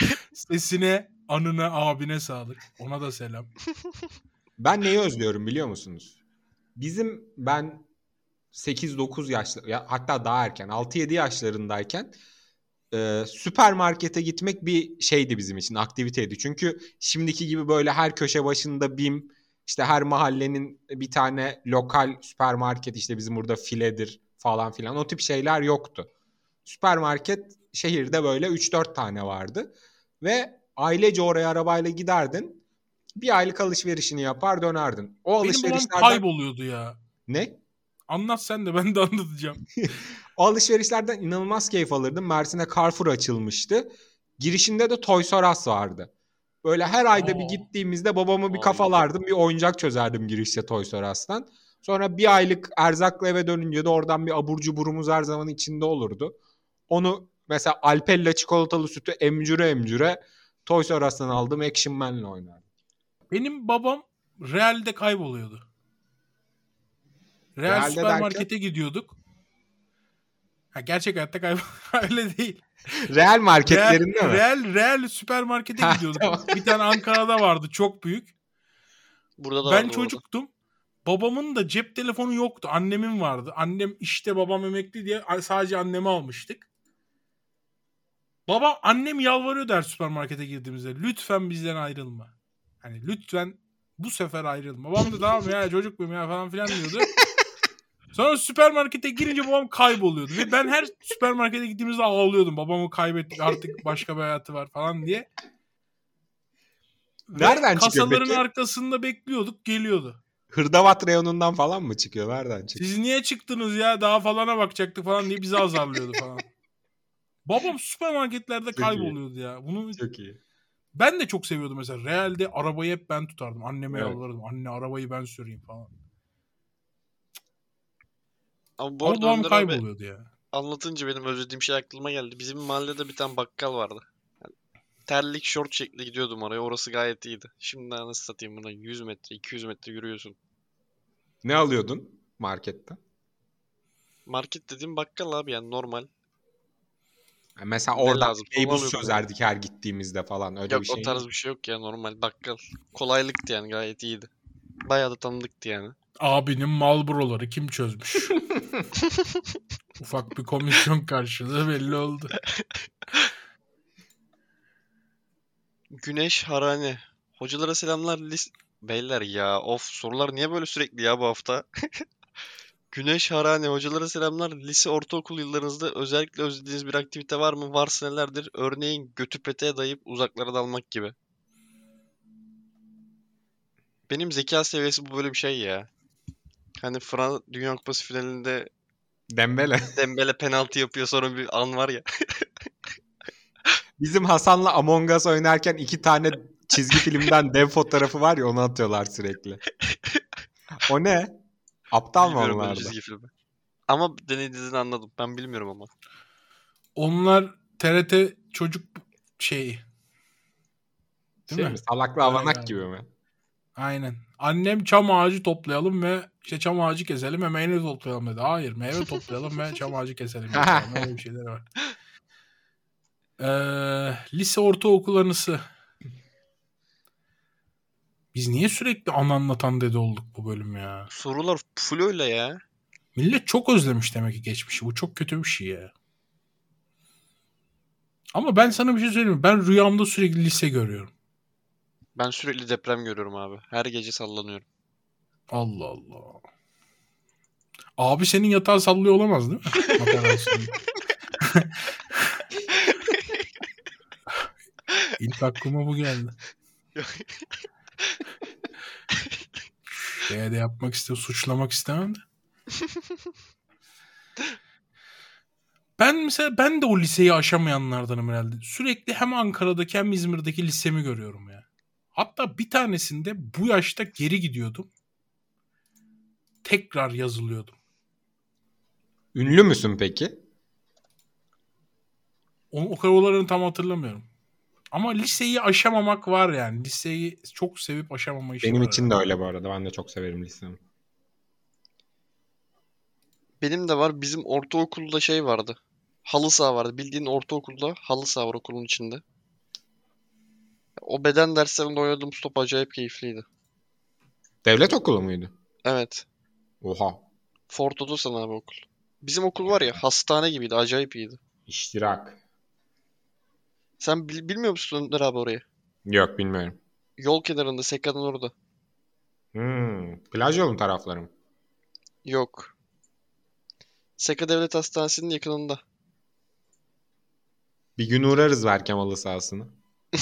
Sesine, anına, abine sağlık. Ona da selam. Ben neyi özlüyorum biliyor musunuz? Bizim ben 8-9 yaşlı ya hatta daha erken 6-7 yaşlarındayken e, süpermarkete gitmek bir şeydi bizim için aktiviteydi. Çünkü şimdiki gibi böyle her köşe başında BİM işte her mahallenin bir tane lokal süpermarket işte bizim burada filedir falan filan o tip şeyler yoktu. Süpermarket şehirde böyle 3-4 tane vardı ve ailece oraya arabayla giderdin. Bir aylık alışverişini yapar dönerdin. O Benim alışverişlerden kayboluyordu ya. ne? Anlat sen de ben de anlatacağım. O alışverişlerden inanılmaz keyif alırdım. Mersin'e Carrefour açılmıştı. Girişinde de Toys R Us vardı. Böyle her ayda bir Aa. gittiğimizde babamı bir kafalardım. Bir oyuncak çözerdim girişte Toys R Us'tan. Sonra bir aylık erzakla eve dönünce de oradan bir abur cuburumuz her zaman içinde olurdu. Onu mesela Alpella çikolatalı sütü emcüre emcüre Toys R Us'tan aldığım Action Man'le oynardım. Benim babam Real'de kayboluyordu. Real Real'de süpermarkete gidiyorduk. Ha, gerçek hayatta kaybol öyle değil. Real marketlerinde Real, mi? Real, Real süpermarkete gidiyorduk. tamam. Bir tane Ankara'da vardı çok büyük. Burada da ben çocuktum. Babamın da cep telefonu yoktu. Annemin vardı. Annem işte babam emekli diye sadece annemi almıştık. Baba annem yalvarıyordu her süpermarkete girdiğimizde. Lütfen bizden ayrılma. Hani lütfen bu sefer ayrılma. Babam da tamam ya çocuk muyum ya falan filan diyordu. Sonra süpermarkete girince babam kayboluyordu. Ve ben her süpermarkete gittiğimizde ağlıyordum. Babamı kaybettik artık başka bir hayatı var falan diye. Ve Nereden çıkıyor Kasaların peki? arkasında bekliyorduk geliyordu. Hırdavat reyonundan falan mı çıkıyor? Nereden çıkıyor? Siz niye çıktınız ya daha falana bakacaktık falan diye bizi azarlıyordu falan. Babam süpermarketlerde kayboluyordu ya. Bunu Çok iyi. ben de çok seviyordum mesela. Real'de arabayı hep ben tutardım. Anneme Evet. yalvarırdım. Anne arabayı ben süreyim falan. Ama bu arada babam abi kayboluyordu ya. anlatınca benim özlediğim şey aklıma geldi. Bizim mahallede bir tane bakkal vardı. Yani terlik short şekli gidiyordum oraya. Orası gayet iyiydi. Şimdi nasıl satayım buna 100 metre 200 metre yürüyorsun. Ne alıyordun marketten? Market dediğim bakkal abi yani normal. Yani mesela Ne oradan lazım? Kovalıyordum. çözerdik her gittiğimizde falan. Öyle Yok bir şey. o tarz bir şey yok ya normal bakkal. Kolaylıktı yani gayet iyiydi. Bayağı da tanıdıktı yani. Abinin Marlboro'ları kim çözmüş? Ufak bir komisyon karşılığı belli oldu. Güneş Harane. Hocalara selamlar. Lis Beyler ya of sorular niye böyle sürekli ya bu hafta? Güneş Harane. Hocalara selamlar. Lise ortaokul yıllarınızda özellikle özlediğiniz bir aktivite var mı? Varsa nelerdir? Örneğin götü peteğe dayayıp uzaklara dalmak gibi. Benim zeka seviyesi bu böyle bir şey ya. Hani Fran Dünya Kupası finalinde Dembele. Dembele penaltı yapıyor sonra bir an var ya. Bizim Hasan'la Among Us oynarken iki tane çizgi filmden dev fotoğrafı var ya onu atıyorlar sürekli. O ne? Aptal mı Bilmiyorum ben onlar da? çizgi filmi. Ama denediğini anladım. Ben bilmiyorum ama. Onlar TRT çocuk şeyi. Değil Şey mi? mi? Salaklı Öyle avanak gibi mi? Aynen. Annem çam ağacı toplayalım ve işte çam ağacı keselim ve meyve toplayalım dedi. Hayır meyve toplayalım ve çam ağacı keselim. dedi. Falan. Öyle bir şeyler var. Ee, lise ortaokul anısı. Biz niye sürekli an anlatan dede olduk bu bölüm ya? Sorular full öyle ya. Millet çok özlemiş demek ki geçmişi. Bu çok kötü bir şey ya. Ama ben sana bir şey söyleyeyim mi? Ben rüyamda sürekli lise görüyorum. Ben sürekli deprem görüyorum abi. Her gece sallanıyorum. Allah Allah. Abi senin yatağı sallıyor olamaz değil mi? İlk aklıma bu geldi. Şeye de yapmak istiyor, suçlamak istemem de. Ben mesela ben de o liseyi aşamayanlardanım herhalde. Sürekli hem Ankara'daki hem İzmir'deki lisemi görüyorum ya. Hatta bir tanesinde bu yaşta geri gidiyordum. Tekrar yazılıyordum. Ünlü müsün peki? O, o kararlarını tam hatırlamıyorum. Ama liseyi aşamamak var yani. Liseyi çok sevip aşamama işi Benim var için de öyle bu arada. Ben de çok severim lisemi. Benim de var. Bizim ortaokulda şey vardı. Halı saha vardı. Bildiğin ortaokulda halı saha var okulun içinde. O beden derslerinde oynadığım top acayip keyifliydi. Devlet okulu muydu? Evet. Oha. Fort Otosan abi okul. Bizim okul var ya hastane gibiydi. Acayip iyiydi. İştirak. Sen bil- bilmiyor musun Önder abi orayı? Yok bilmiyorum. Yol kenarında Seka'nın orada. Hmm. Plaj yolun tarafları mı? Yok. Seka Devlet Hastanesi'nin yakınında. Bir gün uğrarız Berkem halı sahasına.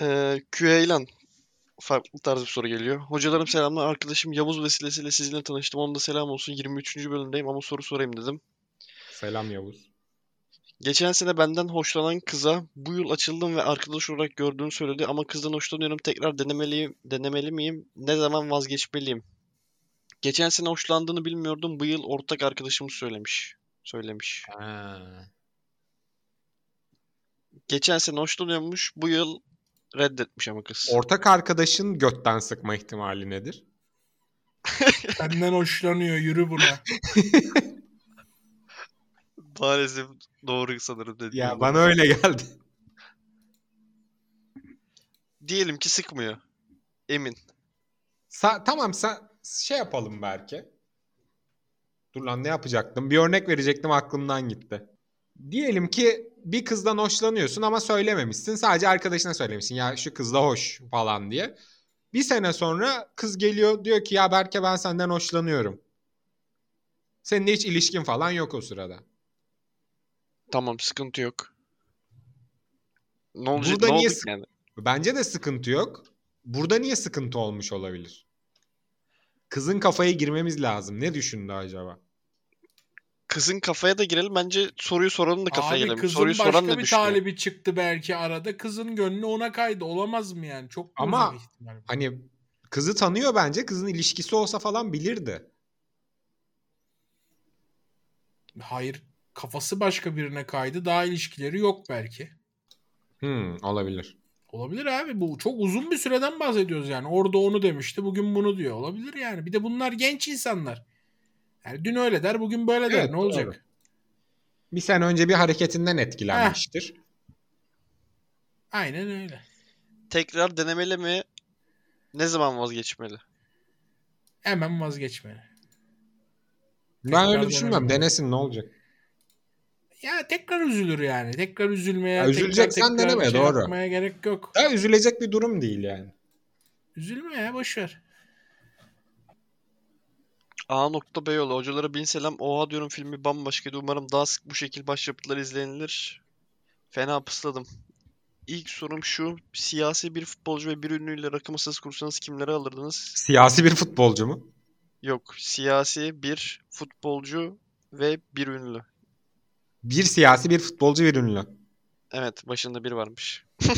Ee, Küheylan. Farklı tarz bir soru geliyor. Hocalarım selamlar. Arkadaşım Yavuz vesilesiyle sizinle tanıştım. Onda selam olsun. 23. bölümdeyim ama soru sorayım dedim. Selam Yavuz. Geçen sene benden hoşlanan kıza bu yıl açıldım ve arkadaş olarak gördüğünü söyledi ama kızdan hoşlanıyorum. Tekrar denemeliyim, denemeli miyim? Ne zaman vazgeçmeliyim? Geçen sene hoşlandığını bilmiyordum. Bu yıl ortak arkadaşımız söylemiş. Söylemiş. Geçen sene hoşlanıyormuş. Bu yıl reddetmiş ama kız. Ortak arkadaşın götten sıkma ihtimali nedir? Senden hoşlanıyor yürü buna. Maalesef doğru sanırım dedi. Ya bana öyle geldi. Diyelim ki sıkmıyor. Emin. Sa- tamam sen şey yapalım belki. Dur lan ne yapacaktım? Bir örnek verecektim aklımdan gitti. Diyelim ki bir kızdan hoşlanıyorsun ama söylememişsin. Sadece arkadaşına söylemişsin. Ya şu kız da hoş falan diye. Bir sene sonra kız geliyor diyor ki ya Berke ben senden hoşlanıyorum. Seninle hiç ilişkin falan yok o sırada. Tamam sıkıntı yok. Ne olacak? Burada ne niye sık- yani? Bence de sıkıntı yok. Burada niye sıkıntı olmuş olabilir? Kızın kafaya girmemiz lazım. Ne düşündü acaba? Kızın kafaya da girelim. Bence soruyu soranın da kafaya Abi girelim. kızın Soruyu soran başka ne bir düşünüyor? talibi çıktı belki arada. Kızın gönlü ona kaydı. Olamaz mı yani? Çok mu Ama- uzak ihtimal bu? Hani kızı tanıyor bence. Kızın ilişkisi olsa falan bilirdi. Hayır. Kafası başka birine kaydı. Daha ilişkileri yok belki. Hmm, olabilir. Olabilir abi. Bu çok uzun bir süreden bahsediyoruz yani. Orada onu demişti. Bugün bunu diyor. Olabilir yani. Bir de bunlar genç insanlar. Yani dün öyle der, bugün böyle der. Evet, ne olacak? doğru. Bir sene önce bir hareketinden etkilenmiştir. Aynen öyle. Tekrar denemeli mi? Ne zaman vazgeçmeli? Hemen vazgeçmeli. Ben öyle Tekrar düşünmüyorum. denemeli. Denesin ne olacak? Ya tekrar üzülür yani. Tekrar üzülmeye, Ya tekrar üzüleceksen tekrar deneme, şey doğru. yapmaya gerek yok. Ya üzülecek bir durum değil yani. Üzülme ya boşver. A. nokta Beyoğlu. Hocalara bin selam. Oha diyorum filmi bambaşkaydı. Umarım daha sık bu şekil başyapıtlar izlenilir. Fena pısladım. İlk sorum şu. Siyasi bir futbolcu ve bir ünlüyle rakı masası kursanız kimleri alırdınız? Siyasi bir futbolcu mu? Yok. Siyasi bir futbolcu ve bir ünlü. Bir siyasi bir futbolcu bir ünlü. Evet. Başında biri varmış.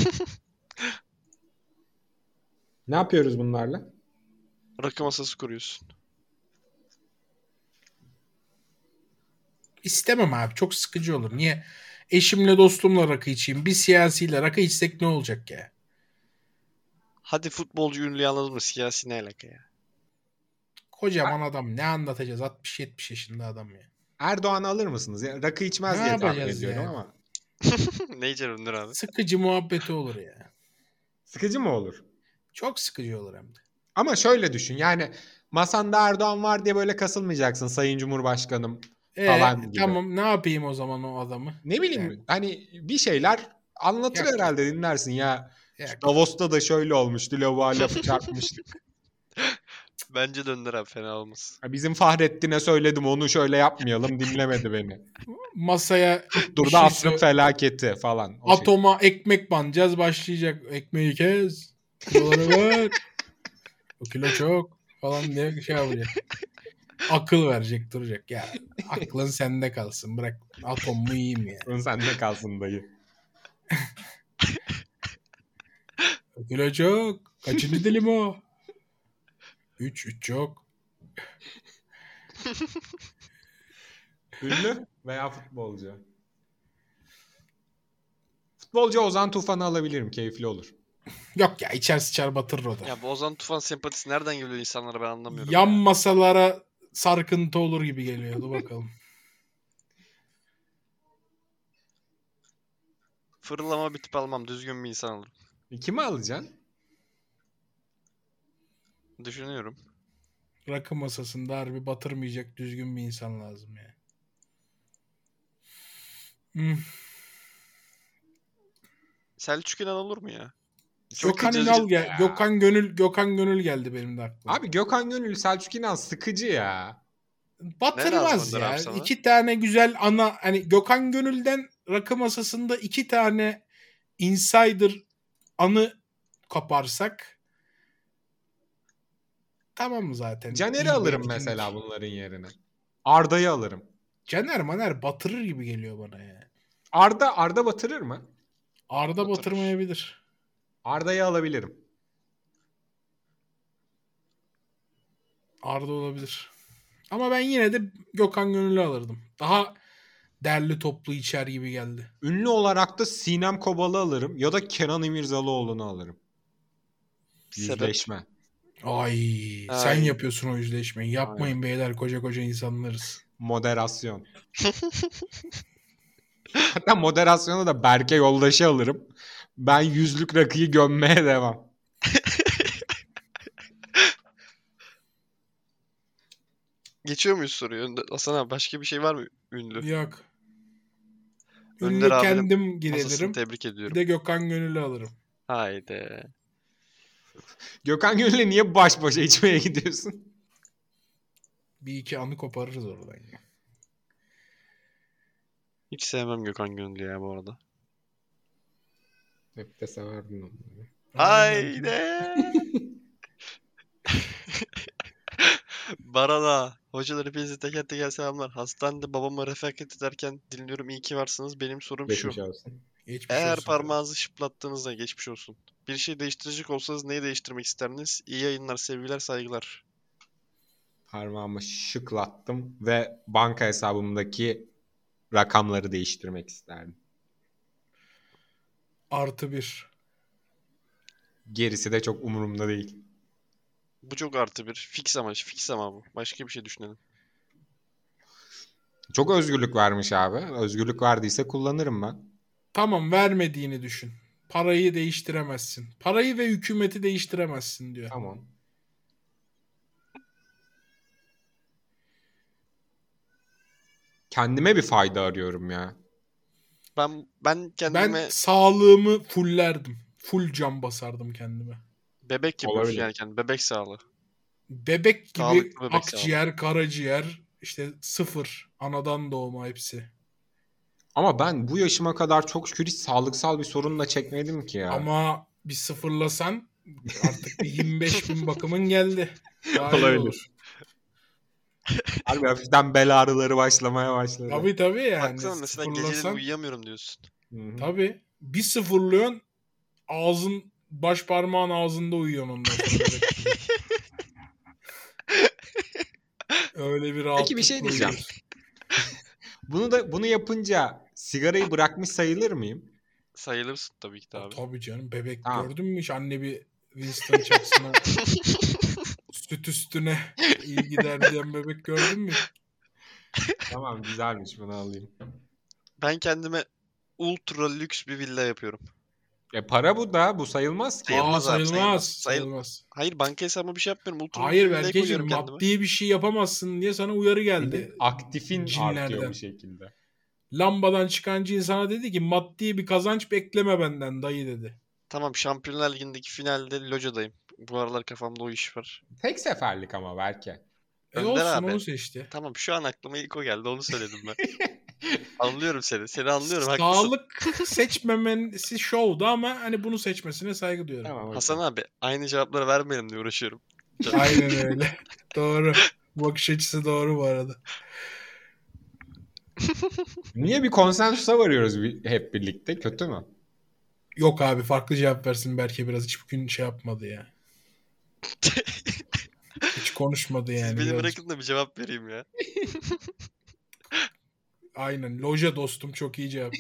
Ne yapıyoruz bunlarla? Rakı masası kuruyorsun. İstemem abi. Çok sıkıcı olur. Niye? Eşimle dostumla rakı içeyim. Bir siyasiyle rakı içsek ne olacak ya? Hadi futbolcu ünlüyü anladın mı? Siyasi ne alaka ya? Kocaman adam. Ne anlatacağız? 60-70 yaşında adam ya. Erdoğan alır mısınız? Ya, rakı içmez Ne diye tahmin ediyorum ya? ama. ne içer Önder abi? Sıkıcı muhabbeti olur ya. Sıkıcı mı olur? Çok sıkıcı olur hem de. Ama şöyle düşün yani masanda Erdoğan var diye böyle kasılmayacaksın Sayın Cumhurbaşkanım. Ee, Falan gibi. tamam ne yapayım o zaman o adamı? Ne bileyim Yani. hani bir şeyler anlatır Yok. herhalde dinlersin ya. Ya, Davos'ta da şöyle olmuştu. Lavuğa lafı çarpmıştık. Bence de Önder abi fena olmaz. Bizim Fahrettin'e söyledim onu şöyle yapmayalım dinlemedi beni. masaya Durda şey asrın felaketi falan. O şey. atoma ekmek banacağız başlayacak. Ekmeği kes. Kiloları ver. O kilo çok falan diye şey yapacak. Akıl verecek duracak. Ya aklın sende kalsın. Bırak atomu yiyeyim ya. Bunun sende kalsın dayı. O kilo çok. Kaçıncı dilim o? Üç, üç çok. Ünlü veya futbolcu. Futbolcu Ozan Tufan'ı alabilirim. Keyifli olur. Yok ya içer sıçar batırır o da. Ya bu Ozan Tufan sempatisi nereden geliyor insanlara ben anlamıyorum. Yan ya. masalara sarkıntı olur gibi geliyor. Dur bakalım. Fırlama bir tip almam. Düzgün bir insan alırım. Kimi alacaksın? Düşünüyorum. Rakı masasında harbi batırmayacak düzgün bir insan lazım ya. Hmm. Selçuk İnan olur mu ya? Gökhan Ünal gel. ya. Gökhan Gönül Gökhan Gönül geldi benim de aklıma. Abi Gökhan Gönül, Selçuk İnan sıkıcı ya. Batırmaz ya. Abi? İki tane güzel ana hani Gökhan Gönül'den rakı masasında iki tane insider anı kaparsak tamam mı zaten? Caner'i alırım bir mesela etkinlik. bunların yerine. Arda'yı alırım. Caner Maner batırır gibi geliyor bana ya. Arda Arda batırır mı? Arda Batırır. batırmayabilir. Arda'yı alabilirim. Arda olabilir. Ama ben yine de Gökhan Gönül'ü alırdım. Daha derli toplu içer gibi geldi. Ünlü olarak da Sinem Kobal'ı alırım ya da Kenan İmirzalıoğlu'nu alırım. Sebep? Yüzleşme. Ay, Ay. sen yapıyorsun o yüzleşmeyi. Yapmayın beyler koca koca insanlarız. Moderasyon. Hatta moderasyonu da Berke Yoldaş'ı alırım. Ben yüzlük rakıyı gömmeye devam. Geçiyor muyuz soruyu? Önder- Hasan abi başka bir şey var mı ünlü? Yok. Önder Ünlü abinin kendim Masasını girebilirim. tebrik Bir ediyorum. de Gökhan Gönül'ü alırım. Haydi. Gökhan Gönül'le niye baş başa içmeye gidiyorsun? Bir iki anı koparırız oradan ya. Hiç sevmem Gökhan Gönüllü ya bu arada. Hep de severdin onu. Haydi. Barala. Hocalar hepinize teker teker selamlar. Hastanede babama refakat ederken dinliyorum iyi ki varsınız. Benim sorum şu. Geçmiş olsun. Geçmiş Eğer olsun. parmağınızı şıplattığınızda geçmiş olsun. Bir şey değiştirecek olsanız neyi değiştirmek isterdiniz? İyi yayınlar, sevgiler, saygılar. Parmağımı şıklattım ve banka hesabımdaki rakamları değiştirmek isterdim. Artı bir. Gerisi de çok umurumda değil. Bu çok artı bir. Fix ama, fix ama bu. Başka bir şey düşünelim. Çok özgürlük vermiş abi. Özgürlük verdiyse kullanırım ben. Tamam vermediğini düşün. Parayı değiştiremezsin. Parayı ve hükümeti değiştiremezsin diyor. Tamam. Kendime bir fayda arıyorum ya. Ben ben kendime Ben sağlığımı fullerdim. Full cam basardım kendime. bebek gibi Olabilir. yani kendi bebek sağlığı. Bebek gibi Sağlıklı bebek akciğer, karaciğer işte sıfır. Anadan doğma hepsi. Ama ben bu yaşıma kadar çok şükür hiç sağlıksal bir sorunla çekmedim ki ya. Ama bir sıfırlasan artık bir 25 bin bakımın geldi. Daha Olabilir. olur. Harbi hafiften bel ağrıları başlamaya başladı. Tabii tabii yani. Baksana mesela geceleri Sıfırlasan- uyuyamıyorum diyorsun. Hı hı. Tabii. Bir sıfırlıyorsun ağzın baş parmağın ağzında uyuyorsun ondan sonra. Öyle bir rahatlık. Peki bir şey diyeceğim. Bunu da bunu yapınca sigarayı bırakmış sayılır mıyım? Sayılırsın tabii ki de abi. Tabii canım bebek Tamam. gördün mü hiç anne bir Winston çaksına süt üstüne iyi gider diyen bebek gördün mü? Tamam güzelmiş bunu alayım. Ben kendime ultra lüks bir villa yapıyorum. E para bu da bu sayılmaz ki. Sayılmaz Aa, abi, sayılmaz. sayılmaz. Sayıl- sayılmaz. Hayır banka hesabıma bir şey yapmıyorum. Ultra Hayır bir Berkeciğim maddi bir şey yapamazsın diye sana uyarı geldi. Aktifin Cinlerden. artıyor bu şekilde. Lambadan çıkan cin sana dedi ki maddi bir kazanç bekleme benden dayı dedi. Tamam Şampiyonlar Ligi'ndeki finalde locadayım. Bu aralar kafamda o iş var. Tek seferlik ama belki. E Önder olsun abi. onu seçti. Tamam şu an aklıma ilk o geldi onu söyledim ben. anlıyorum seni. Seni anlıyorum. Sağlık seçmemesi şovdu ama hani bunu seçmesine saygı duyuyorum. Tamam. Hasan abi aynı cevapları vermeyelim diye uğraşıyorum. Aynen öyle. doğru. Bakış açısı doğru bu arada. Niye bir konsensusa varıyoruz bir- hep birlikte? Kötü mü? Yok abi farklı cevap versin Berke biraz hiç bugün şey yapmadı ya. Hiç konuşmadı yani. Siz beni birazcık. bırakın da bir cevap vereyim ya. Aynen. Loja dostum çok iyi cevap.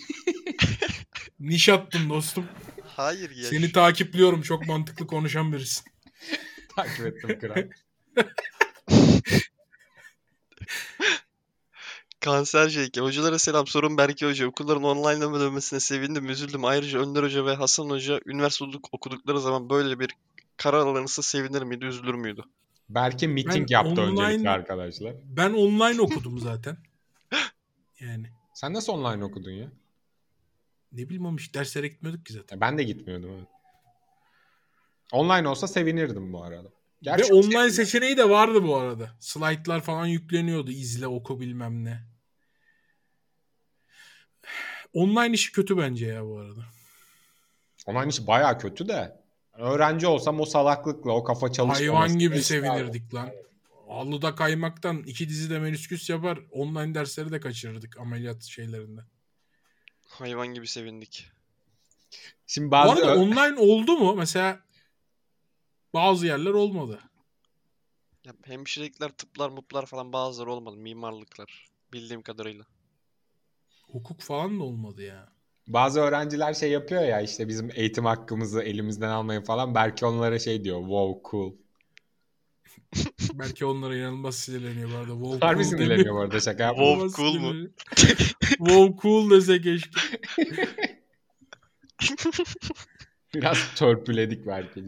Niş attın dostum. Hayır ya. Seni takipliyorum. Çok mantıklı konuşan birisin. Takip ettim kral. Kanser Jake. Hocalara selam. Sorun Berke Hoca. Okulların online'lama dönmesine sevindim, üzüldüm. Ayrıca Önder Hoca ve Hasan Hoca üniversite okuduk- okudukları zaman böyle bir karar alınırsa sevinir miydi, üzülür müydü? Belki meeting Ben yaptı online- öncelikle arkadaşlar. Ben online okudum zaten. Yani. Sen nasıl online okudun ya? Ne bileyim ama hiç derslere gitmiyorduk ki zaten. Ben de gitmiyordum. evet. Online olsa sevinirdim bu arada. Ve Gerçi online seçeneği de vardı bu arada. Slaytlar falan yükleniyordu. İzle, oku bilmem ne. Online işi kötü bence ya bu arada. online işi baya kötü de. Öğrenci olsam o salaklıkla o kafa çalışmaması. Hayvan gibi Neyse abi. sevinirdik lan. Halıda kaymaktan iki dizide menüsküs yapar. Online dersleri de kaçırırdık ameliyat şeylerinde. Hayvan gibi sevindik. Şimdi Bu bazı arada online oldu mu? Mesela bazı yerler olmadı. Ya hemşirelikler, tıplar, muplar falan bazıları olmadı. Mimarlıklar. Bildiğim kadarıyla. Hukuk falan da olmadı ya. bazı öğrenciler şey yapıyor ya işte bizim eğitim hakkımızı elimizden almayın falan. Belki onlara şey diyor. Wow cool. Belki onlara inanılmaz sinirleniyor bu arada. Wow, Harbi cool sinirleniyor bu arada şaka yapma. Wow cool mu? wow cool dese keşke. Biraz törpüledik belki.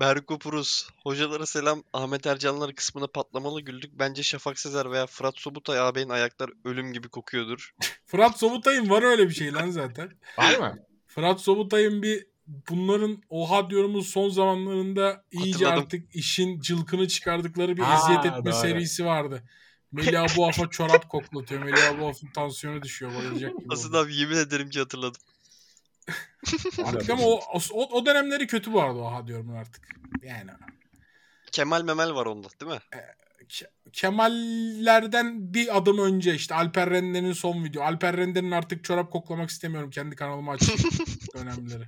Berko Purus. Hocalara selam. Ahmet Ercanlar kısmına patlamalı güldük. Bence Şafak Sezer veya Fırat Sobutay ağabeyin ayaklar ölüm gibi kokuyordur. Fırat Sobutay'ın var öyle bir şey lan zaten. Var mı? Fırat Sobutay'ın bir bunların oha diyorumun son zamanlarında iyice Hatırladım. artık işin cılkını çıkardıkları bir Aa, eziyet etme doğru. serisi vardı. Melih Abuaf'a çorap koklatıyor. Melih Abuaf'ın tansiyonu düşüyor bayılacak gibi. Asıl oldu. abi yemin ederim ki hatırladım. Artık ama o, o, o dönemleri kötü bu arada oha diyorum artık. Yani Kemal Memel var onda değil mi? Ke- Kemallerden bir adım önce işte Alper Rende'nin son video. Alper Rende'nin artık çorap koklamak istemiyorum. Kendi kanalıma açayım dönemleri.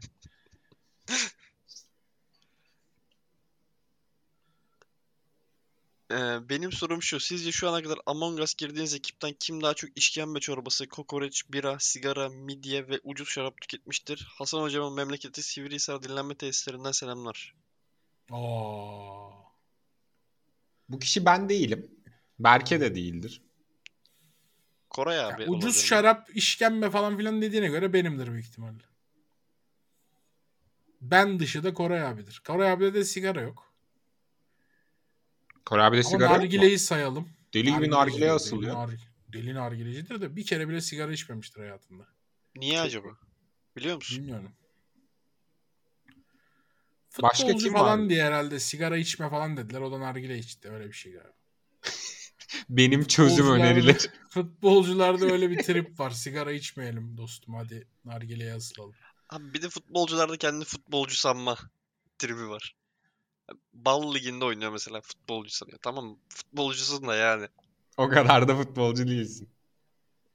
Ee, benim sorum şu. Sizce şu ana kadar Among Us girdiğiniz ekipten kim daha çok işkembe çorbası, kokoreç, bira, sigara, midye ve ucuz şarap tüketmiştir? Hasan hocamın memleketi Sivrihisar dinlenme tesislerinden selamlar. Aa. Bu kişi ben değilim. Berke de değildir. Koray Ya abi. ucuz olabilir. şarap, işkembe falan filan dediğine göre benimdir büyük ihtimalle. Ben dışı da Koray abidir. Koray abide de sigara yok. Koray abi de Ama sigara yok mu? nargileyi sayalım. Deli gibi nargileye deli asılıyor. nar- Deli nargilecidir de bir kere bile sigara içmemiştir hayatında. Niye acaba? Biliyor musun? Bilmiyorum. Başka Futbolcu kim falan var? diye herhalde sigara içme falan dediler. O da nargile içti. Öyle bir şey galiba. Benim çözüm önerileri. Futbolcularda öyle bir trip var. Sigara içmeyelim dostum. Hadi nargileye asılalım. Abi bir de futbolcularda kendini futbolcu sanma tribi var. Bal liginde oynuyor mesela futbolcu sanıyor. Tamam futbolcusun da yani. O kadar da futbolcu değilsin.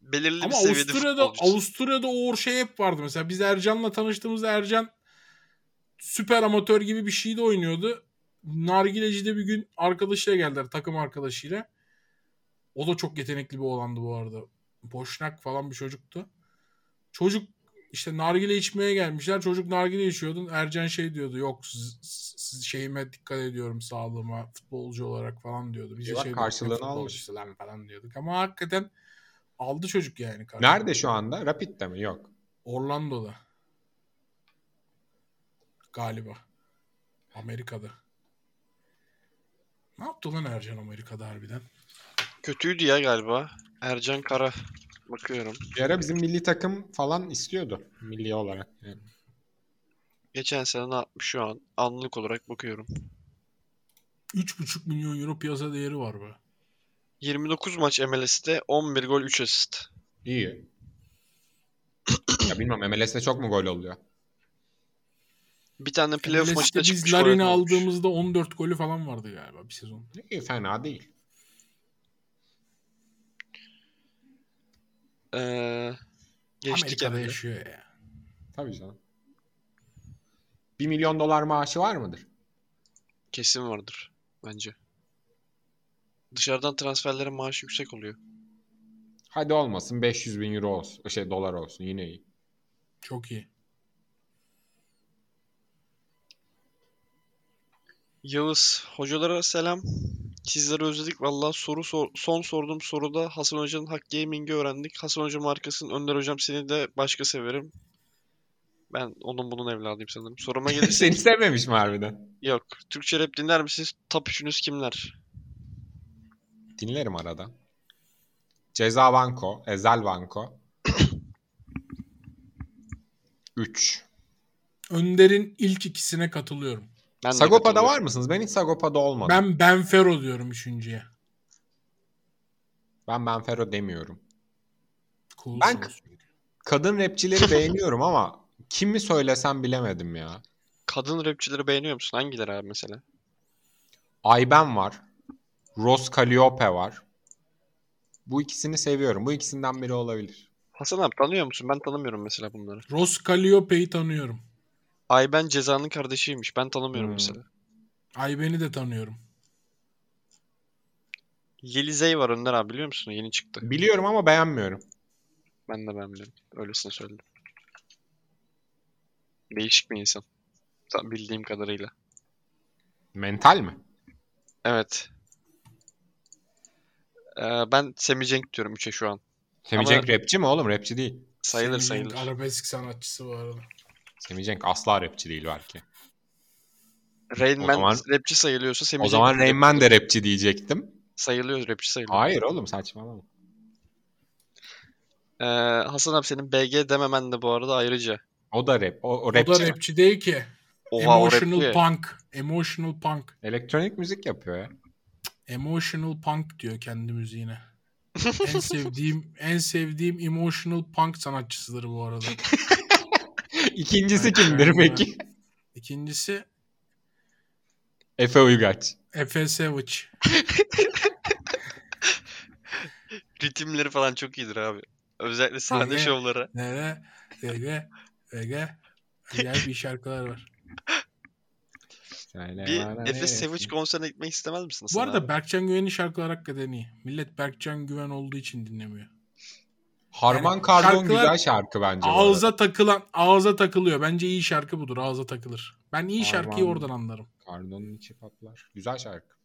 Belirli bir Ama seviyede Avusturya'da. Avusturya'da o şey hep vardı. Mesela biz Ercan'la tanıştığımızda Ercan süper amatör gibi bir şeyde oynuyordu. Nargileci'de bir gün arkadaşıyla geldiler. Takım arkadaşıyla. O da çok yetenekli bir oğlandı bu arada. Boşnak falan bir çocuktu. Çocuk işte nargile içmeye gelmişler. Çocuk nargile içiyordu. Ercan şey diyordu. Yok siz, siz şeyime dikkat ediyorum sağlığıma futbolcu olarak falan diyordu. Biz de Bak, şey karşılığını diyorduk, "Ne almış." lan falan diyorduk. Ama hakikaten aldı çocuk yani. karşılığını. Nerede şu anda? Rapid'de mi? Yok. Orlando'da. Galiba. Amerika'da. Ne yaptı lan Ercan Amerika'da harbiden? Kötüydü ya galiba. Ercan Kara. Bakıyorum. Bir ara bizim milli takım falan istiyordu. Milli olarak. Yani. Geçen sene ne yapmış şu an? Anlık olarak bakıyorum. 3,5 milyon euro piyasa değeri var be. 29 maç MLS'te 11 gol 3 asist. İyi. ya bilmem MLS'te çok mu gol oluyor? Bir tane playoff MLS'te maçında çıkmış. biz Larin'i aldığımızda 14 golü falan vardı galiba bir sezon. İyi fena değil. Ee, geçtik Amerika'da herhalde. yaşıyor ya. Tabii canım. 1 milyon dolar maaşı var mıdır? Kesin vardır bence. Dışarıdan transferlerin maaşı yüksek oluyor. Hadi olmasın 500 bin euro olsun. Şey dolar olsun yine iyi. Çok iyi. Yağız, hocalara selam. Sizleri özledik. Vallahi soru sor- son sorduğum soruda Hasan Hoca'nın Hack Gaming'i öğrendik. Hasan Hoca markasının Önder Hocam seni de başka severim. Ben onun bunun evladıyım sanırım. Soruma gelirse Seni sevmemiş mi harbiden? yok. Türkçe rap dinler misiniz? Top 3'ünüz kimler? Dinlerim arada. Ceza Banko, Ezel Banko. 3. Önder'in ilk ikisine katılıyorum. Ben Sagopa'da var mısınız? Ben hiç Sagopa'da olmadım. Ben Ben Benfero diyorum üçüncüye. ben Benfero demiyorum. Cool Ben-. Kadın rapçileri beğeniyorum ama kimi söylesem bilemedim ya. Kadın rapçileri beğeniyor musun? Hangileri abi mesela? Ayben var. Ros Calliope var. Bu ikisini seviyorum. Bu ikisinden biri olabilir. Hasan abi tanıyor musun? Ben tanımıyorum mesela bunları. Ross Calliope'yi tanıyorum. Ayben Ceza'nın kardeşiymiş. Ben tanımıyorum Hmm. mesela. Ayben'i de tanıyorum. Yelizey var Önder abi biliyor musun? Yeni çıktı. Biliyorum ama beğenmiyorum. Ben de biliyorum. Öylesine söyledim. Değişik bir insan. Ta- Bildiğim kadarıyla. Mental mi? Evet. Ee, ben Semi Cenk diyorum 3'e şu an. Semih Ama- Cenk rapçi mi oğlum? Rapçi değil. Sayılır Semih Cenk sayılır. Arabesk sanatçısı bu arada. Semih Cenk asla rapçi değil belki. Rain O Man zaman- rapçi sayılıyorsa Semi O zaman Rain Man de rapçi diyecektim. sayılıyor, rapçi sayılıyor. Hayır oğlum saçmalama. Ee, Hasan abi senin BG dememen de bu arada ayrıca. O da rap. O, o O rapçi. da mi? rapçi değil ki. Oha o rapçi. Emotional Punk. Emotional Punk. Elektronik müzik yapıyor ya. Emotional Punk diyor kendi müziğine. en sevdiğim en sevdiğim Emotional Punk sanatçısıdır bu arada. İkincisi kimdir peki? İkincisi Efe Uygaç. Efe Savage. Ritimleri falan çok iyidir abi. Özellikle sahne Aynen. şovları. Nere? Ege. Ege. Acayip iyi şarkılar var. Bir Efe Savage konserine gitmek istemez misin Bu arada abi? Berkcan Güven'in şarkıları hakikaten iyi. Millet Berkcan Güven olduğu için dinlemiyor. Harman Yani Kardon güzel şarkı bence. Ağza takılan, ağza takılıyor. Bence iyi şarkı budur. Ağza takılır. Ben iyi şarkıyı Harman- oradan anlarım. Kardon'un içi patlar. Güzel şarkı.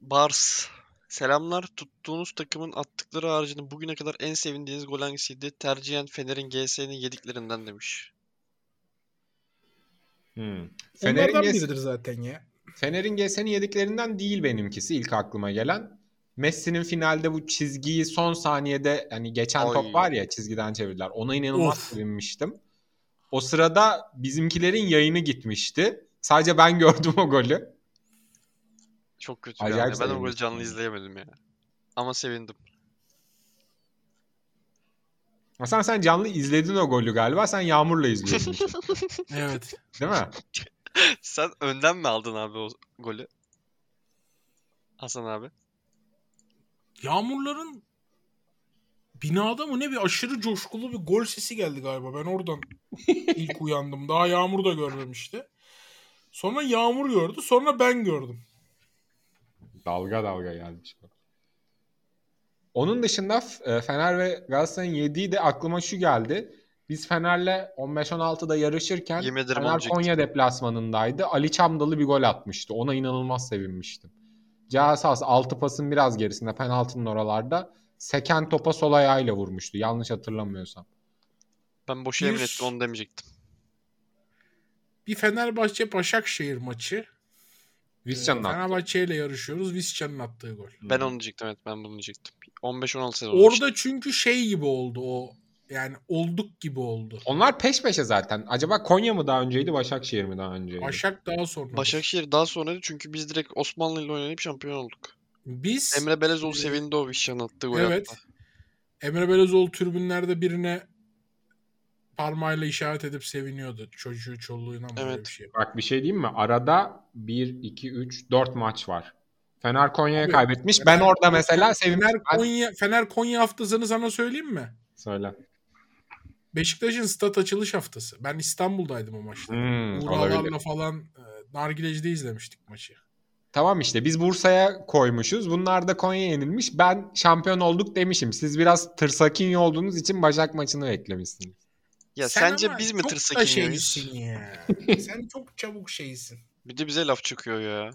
Bars. Selamlar. Tuttuğunuz takımın attıkları haricinde bugüne kadar en sevindiğiniz gol hangisiydi? Tercihen Fener'in GS'nin yediklerinden demiş. Hmm. Fener'in, Onlardan biridir zaten ya. Fener'in GS'nin yediklerinden değil benimkisi ilk aklıma gelen. Messi'nin finalde bu çizgiyi son saniyede hani geçen Ay. top var ya çizgiden çevirdiler. Ona inanılmaz Of. sevinmiştim. O sırada bizimkilerin yayını gitmişti. Sadece ben gördüm o golü. Çok kötü Acayip an ya. Ben o golü canlı yani. izleyemedim ya. Ama sevindim. Hasan sen canlı izledin o golü galiba. Sen Yağmur'la izliyordun. Evet. Değil mi? Sen önden mi aldın abi o golü? Hasan abi. Yağmurların binada mı ne bir aşırı coşkulu bir gol sesi geldi galiba. Ben oradan ilk uyandım. Daha Yağmur da görmemişti. Sonra Yağmur gördü. Sonra ben gördüm. Dalga dalga gelmiş. Onun dışında e, Fener ve Galatasaray'ın yediği de aklıma şu geldi. Biz Fener'le 15-16'da yarışırken Yemin ederim Fener olacaktı. Konya deplasmanındaydı. Ali Çamdalı bir gol atmıştı. Ona inanılmaz sevinmiştim. Cihaz 6 pasın biraz gerisinde penaltının oralarda seken topa sol ayağıyla vurmuştu. Yanlış hatırlamıyorsam. Ben boşa Bir- yemin ettim onu demeyecektim. Bir Fenerbahçe Başakşehir maçı. Visca'nın Ee. Fenerbahçe ile yarışıyoruz. Visca'nın attığı gol. Ben onu diyecektim evet ben bunu diyecektim. 15-16 sezon işte. Orada çünkü şey gibi oldu o. Yani olduk gibi oldu. Onlar peş peşe zaten. Acaba Konya mı daha önceydi, Başakşehir mi daha önceydi? Başak daha sonra. Başakşehir daha sonraydı çünkü biz direkt Osmanlı ile oynayıp şampiyon olduk. Biz Emre Belezoğlu Ee, sevindi o Vişcan'ın attığı gol evet. hatta. Emre Belözoğlu tribünlerde birine parmağıyla işaret edip seviniyordu. Çocuğu çoluğuna mı Evet. bir şey. Bak bir şey diyeyim mi? Arada 1, 2, 3, 4 maç var. Fener Konya'ya kaybetmiş. Fener- ben orada mesela sevinmiştim. Fener Konya, Fener Konya haftasını sana söyleyeyim mi? Söyle. Beşiktaş'ın stat açılış haftası. Ben İstanbul'daydım o maçta. Hmm, Uğralarla olabilir. falan e, Nargileci'de izlemiştik maçı. Tamam işte biz Bursa'ya koymuşuz. Bunlar da Konya'ya yenilmiş. Ben şampiyon olduk demişim. Siz biraz tırsakinyo olduğunuz için Başak maçını eklemişsiniz. Ya Sen sence biz mi şeysin ya. Sen çok çabuk şeysin. Bir de bize laf çıkıyor ya.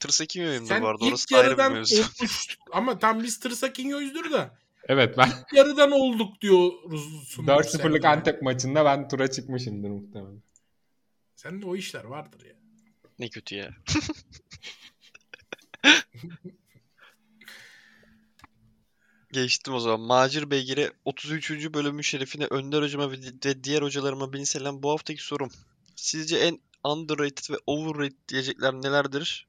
Tırsakinyoyum da Sen bu arada ilk orası da ayrı bir yarıdan mevzu. ama tam biz tırsakinyoyuzdur da Evet ben ilk yarıdan olduk diyoruz. 4-0'lık Antep maçında ben tura çıkmışımdır muhtemelen. Sende o işler vardır ya. Ne kötü ya. Geçtim o zaman. Macir Beygir'e 33. bölümün şerefine Önder hocama ve ve diğer hocalarıma bin selam. Bu haftaki sorum. Sizce en underrated ve overrated diyecekler nelerdir?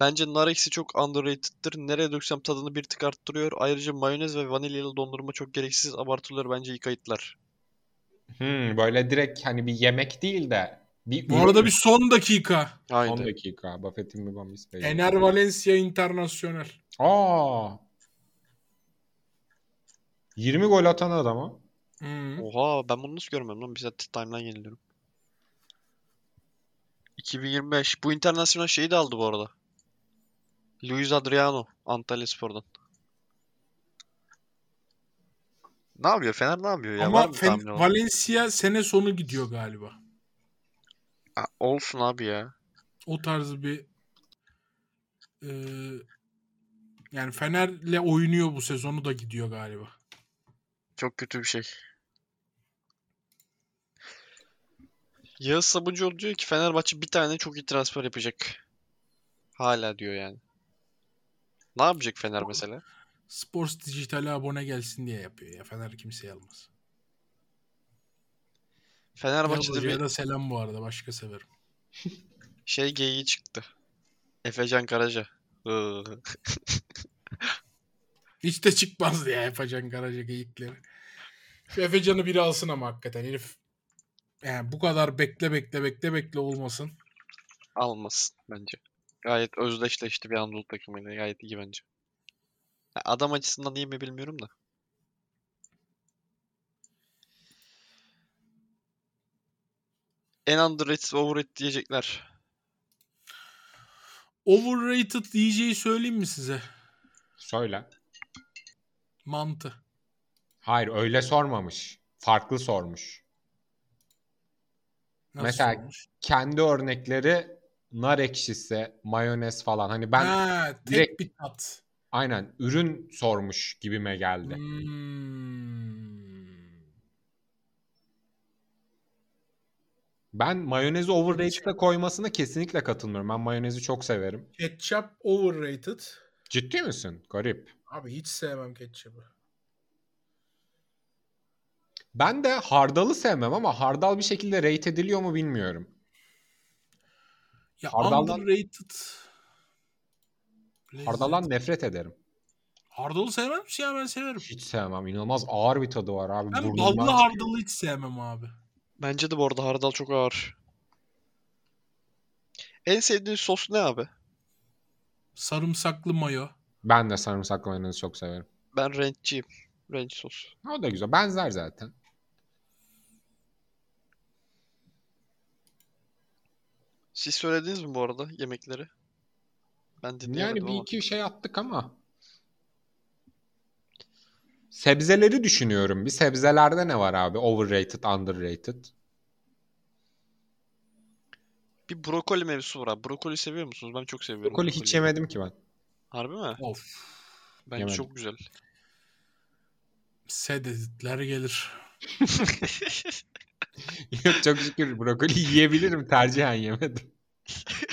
Bence nar eksi çok underrated'tir. Nereye döksem tadını bir tık arttırıyor. Ayrıca mayonez ve vanilyalı dondurma çok gereksiz abartılıyor. Bence iyi kayıtlar. Hmm, böyle direkt hani bir yemek değil de bir Bu arada bir son dakika. Son Haydi. dakika. Buffett'in bir Gomis Bey. Ener Valencia Internasyonel. Aa. 20 gol atan adama. Hı. Oha ben bunu nasıl görmem lan? Bize timeline yeniliyorum. 2025. Bu internasyonel şeyi de aldı bu arada. Luis Adriano Antalyaspor'dan. Ne yapıyor? Fener ne yapıyor ya? Ama Fen-? Valencia sene sonu gidiyor galiba. Ha, olsun abi ya. O tarz bir e, yani Fener'le oynuyor bu sezonu da gidiyor galiba. Çok kötü bir şey. Yağız Sabuncuoğlu diyor ki Fenerbahçe bir tane çok iyi transfer yapacak. Hala diyor yani. Ne yapacak Fener mesela? Sports Dijital'e abone gelsin diye yapıyor ya. Fener kimseyi almaz. Fenerbahçe'de bir da selam bu arada. Başka severim. şey geyiği çıktı. Efecan Karaca. Hiç de çıkmazdı ya Efecan Karaca geyikleri. Şu Efecan'ı biri alsın ama hakikaten herif. Yani bu kadar bekle bekle bekle bekle olmasın. Almasın bence. Gayet özdeşleşti bir Anadolu takımıyla. Gayet iyi bence. Ya Adam açısından iyi mi bilmiyorum da. En underrated ve overrated diyecekler. Overrated DJ'yi söyleyeyim mi size? Söyle. Mantı. Hayır öyle sormamış. Farklı sormuş. Nasıl Mesela- olmuş? Kendi örnekleri nar ekşisi, mayonez falan. Hani ben ha, tek direkt- bir tat. aynen ürün sormuş gibime geldi. Hmm. Ben mayonezi overrated'a koymasına kesinlikle katılmıyorum. Ben mayonezi çok severim. Ketçap overrated. Ciddi misin? Garip. Abi hiç sevmem ketçapı. Ben de hardalı sevmem ama hardal bir şekilde rate ediliyor mu bilmiyorum. Ya Hardaldan- underrated. Lezzet. Hardaldan nefret ederim. Hardalı sevmez misin ya ben severim. Hiç sevmem. İnanılmaz ağır bir tadı var abi. Ben Burnumdan ballı hardalı hiç sevmem abi. Bence de bu arada hardal çok ağır. En sevdiğin sos ne abi? Sarımsaklı mayo. Ben de sarımsaklı mayonezi çok severim. Ben ranchçiyim. Ranch sos. O da güzel. Benzer zaten. Siz söylediniz mi bu arada yemekleri? Ben dinleyemedim Yani bir ama. iki şey attık ama. Sebzeleri düşünüyorum. Bir sebzelerde ne var abi? Overrated, underrated. Bir brokoli mevzusu var abi. Brokoli seviyor musunuz? Ben çok seviyorum. Brokoli hiç brokoliyi. yemedim ki ben. Harbi mi? Of. Bence Yemedim. çok güzel. Sededitler gelir. Yok çok şükür brokoli yiyebilirim. Tercihen yemedim.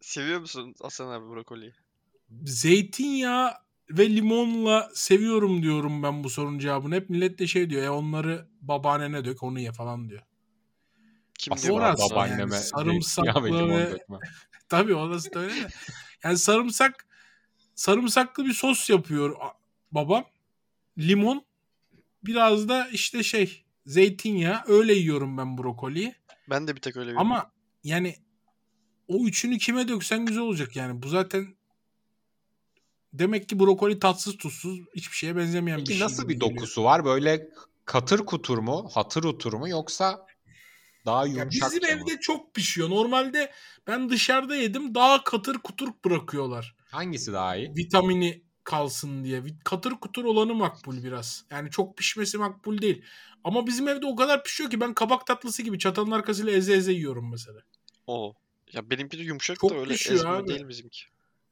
Seviyor musun Hasan abi brokoliyi? Zeytinyağı ve limonla seviyorum diyorum ben bu sorunun cevabını. Hep millet de şey diyor ya onları babaannene dök onu ye falan diyor. Kim diyor? Babaanneme yani sarımsaklı ve limon ve- dökme. Tabii orası da öyle de. Yani sarımsak sarımsaklı bir sos yapıyor babam. Limon biraz da işte şey zeytinyağı öyle yiyorum ben brokoliyi. Ben de bir tek öyle bir Ama yani o üçünü kime döksen güzel olacak yani. Bu zaten demek ki brokoli tatsız tuzsuz hiçbir şeye benzemeyen bir Peki şey. nasıl bir geliyor. dokusu var? Böyle katır kutur mu? Hatır utur mu? Yoksa daha Ya yumuşak bizim mı? evde çok pişiyor. Normalde ben dışarıda yedim daha katır kutur bırakıyorlar. Hangisi daha iyi? Vitamini kalsın diye. Katır kutur olanı makbul biraz. Yani çok pişmesi makbul değil. Ama bizim evde o kadar pişiyor ki ben kabak tatlısı gibi çatalın arkasıyla eze eze yiyorum mesela. O. Ya benimki de yumuşak Çok da öyle pişiyor ezme abi. değil bizimki.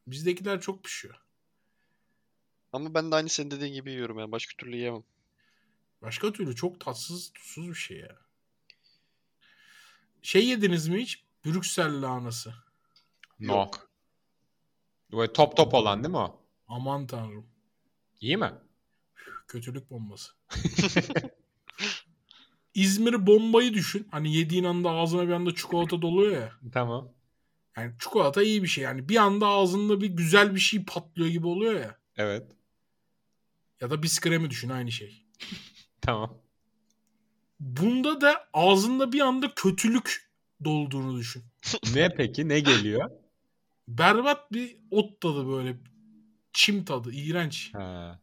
Bizdekiler çok pişiyor. Ama ben de aynı senin dediğin gibi yiyorum yani. Başka türlü yiyemem. Başka türlü çok tatsız tuzsuz bir şey ya. Şey yediniz mi hiç? Brüksel lahanası. No. Yok. Böyle top top olan değil mi o? Aman tanrım. İyi mi? Kötülük bombası. İzmir bombayı düşün. Hani yediğin anda ağzına bir anda çikolata doluyor ya. Tamam. Yani çikolata iyi bir şey. Yani bir anda ağzında bir güzel bir şey patlıyor gibi oluyor ya. Evet. Ya da biskremi düşün aynı şey. Tamam. Bunda da ağzında bir anda kötülük dolduğunu düşün. ne peki? Ne geliyor? Berbat bir ot tadı böyle. Çim tadı. iğrenç. Ha.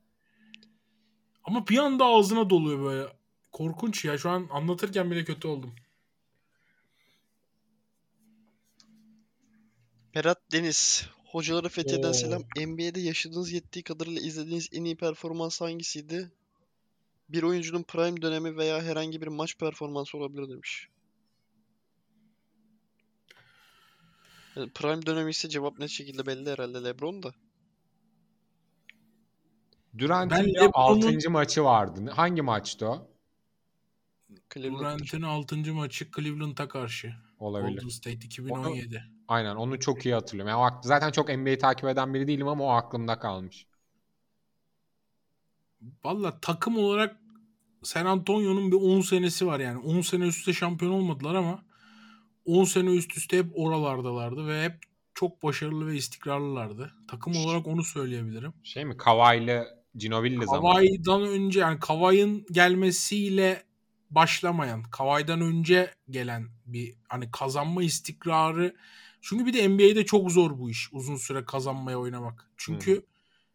Ama bir anda ağzına doluyor böyle. Korkunç ya. Şu an anlatırken bile kötü oldum. Berat Deniz. Hocaları Fethiye'den Oo. selam. NBA'de yaşadığınız yettiği kadarıyla izlediğiniz en iyi performans hangisiydi? Bir oyuncunun prime dönemi veya herhangi bir maç performansı olabilir demiş. Yani prime dönemi ise cevap net şekilde belli herhalde LeBron da. Durant'in Ben bir LeBron'un- 6. maçı vardı. Hangi maçtı o? Durant'in 6. maçı Cleveland'a karşı. Olabilir. Golden State 2017. Aynen onu çok iyi hatırlıyorum. Yani o zaten çok NBA takip eden biri değilim ama o aklımda kalmış. Valla takım olarak San Antonio'nun bir 10 senesi var yani. 10 sene üst üste şampiyon olmadılar ama 10 sene üst üste hep oralardalardı ve hep çok başarılı ve istikrarlılardı. Takım olarak onu söyleyebilirim. Şey mi? Kawhi'li Ginobili zamanı. Kavai'dan önce yani Kavai'nin gelmesiyle başlamayan, Kavai'den önce gelen bir hani kazanma istikrarı. Çünkü bir de NBA'de çok zor bu iş. Uzun süre kazanmaya oynamak. Çünkü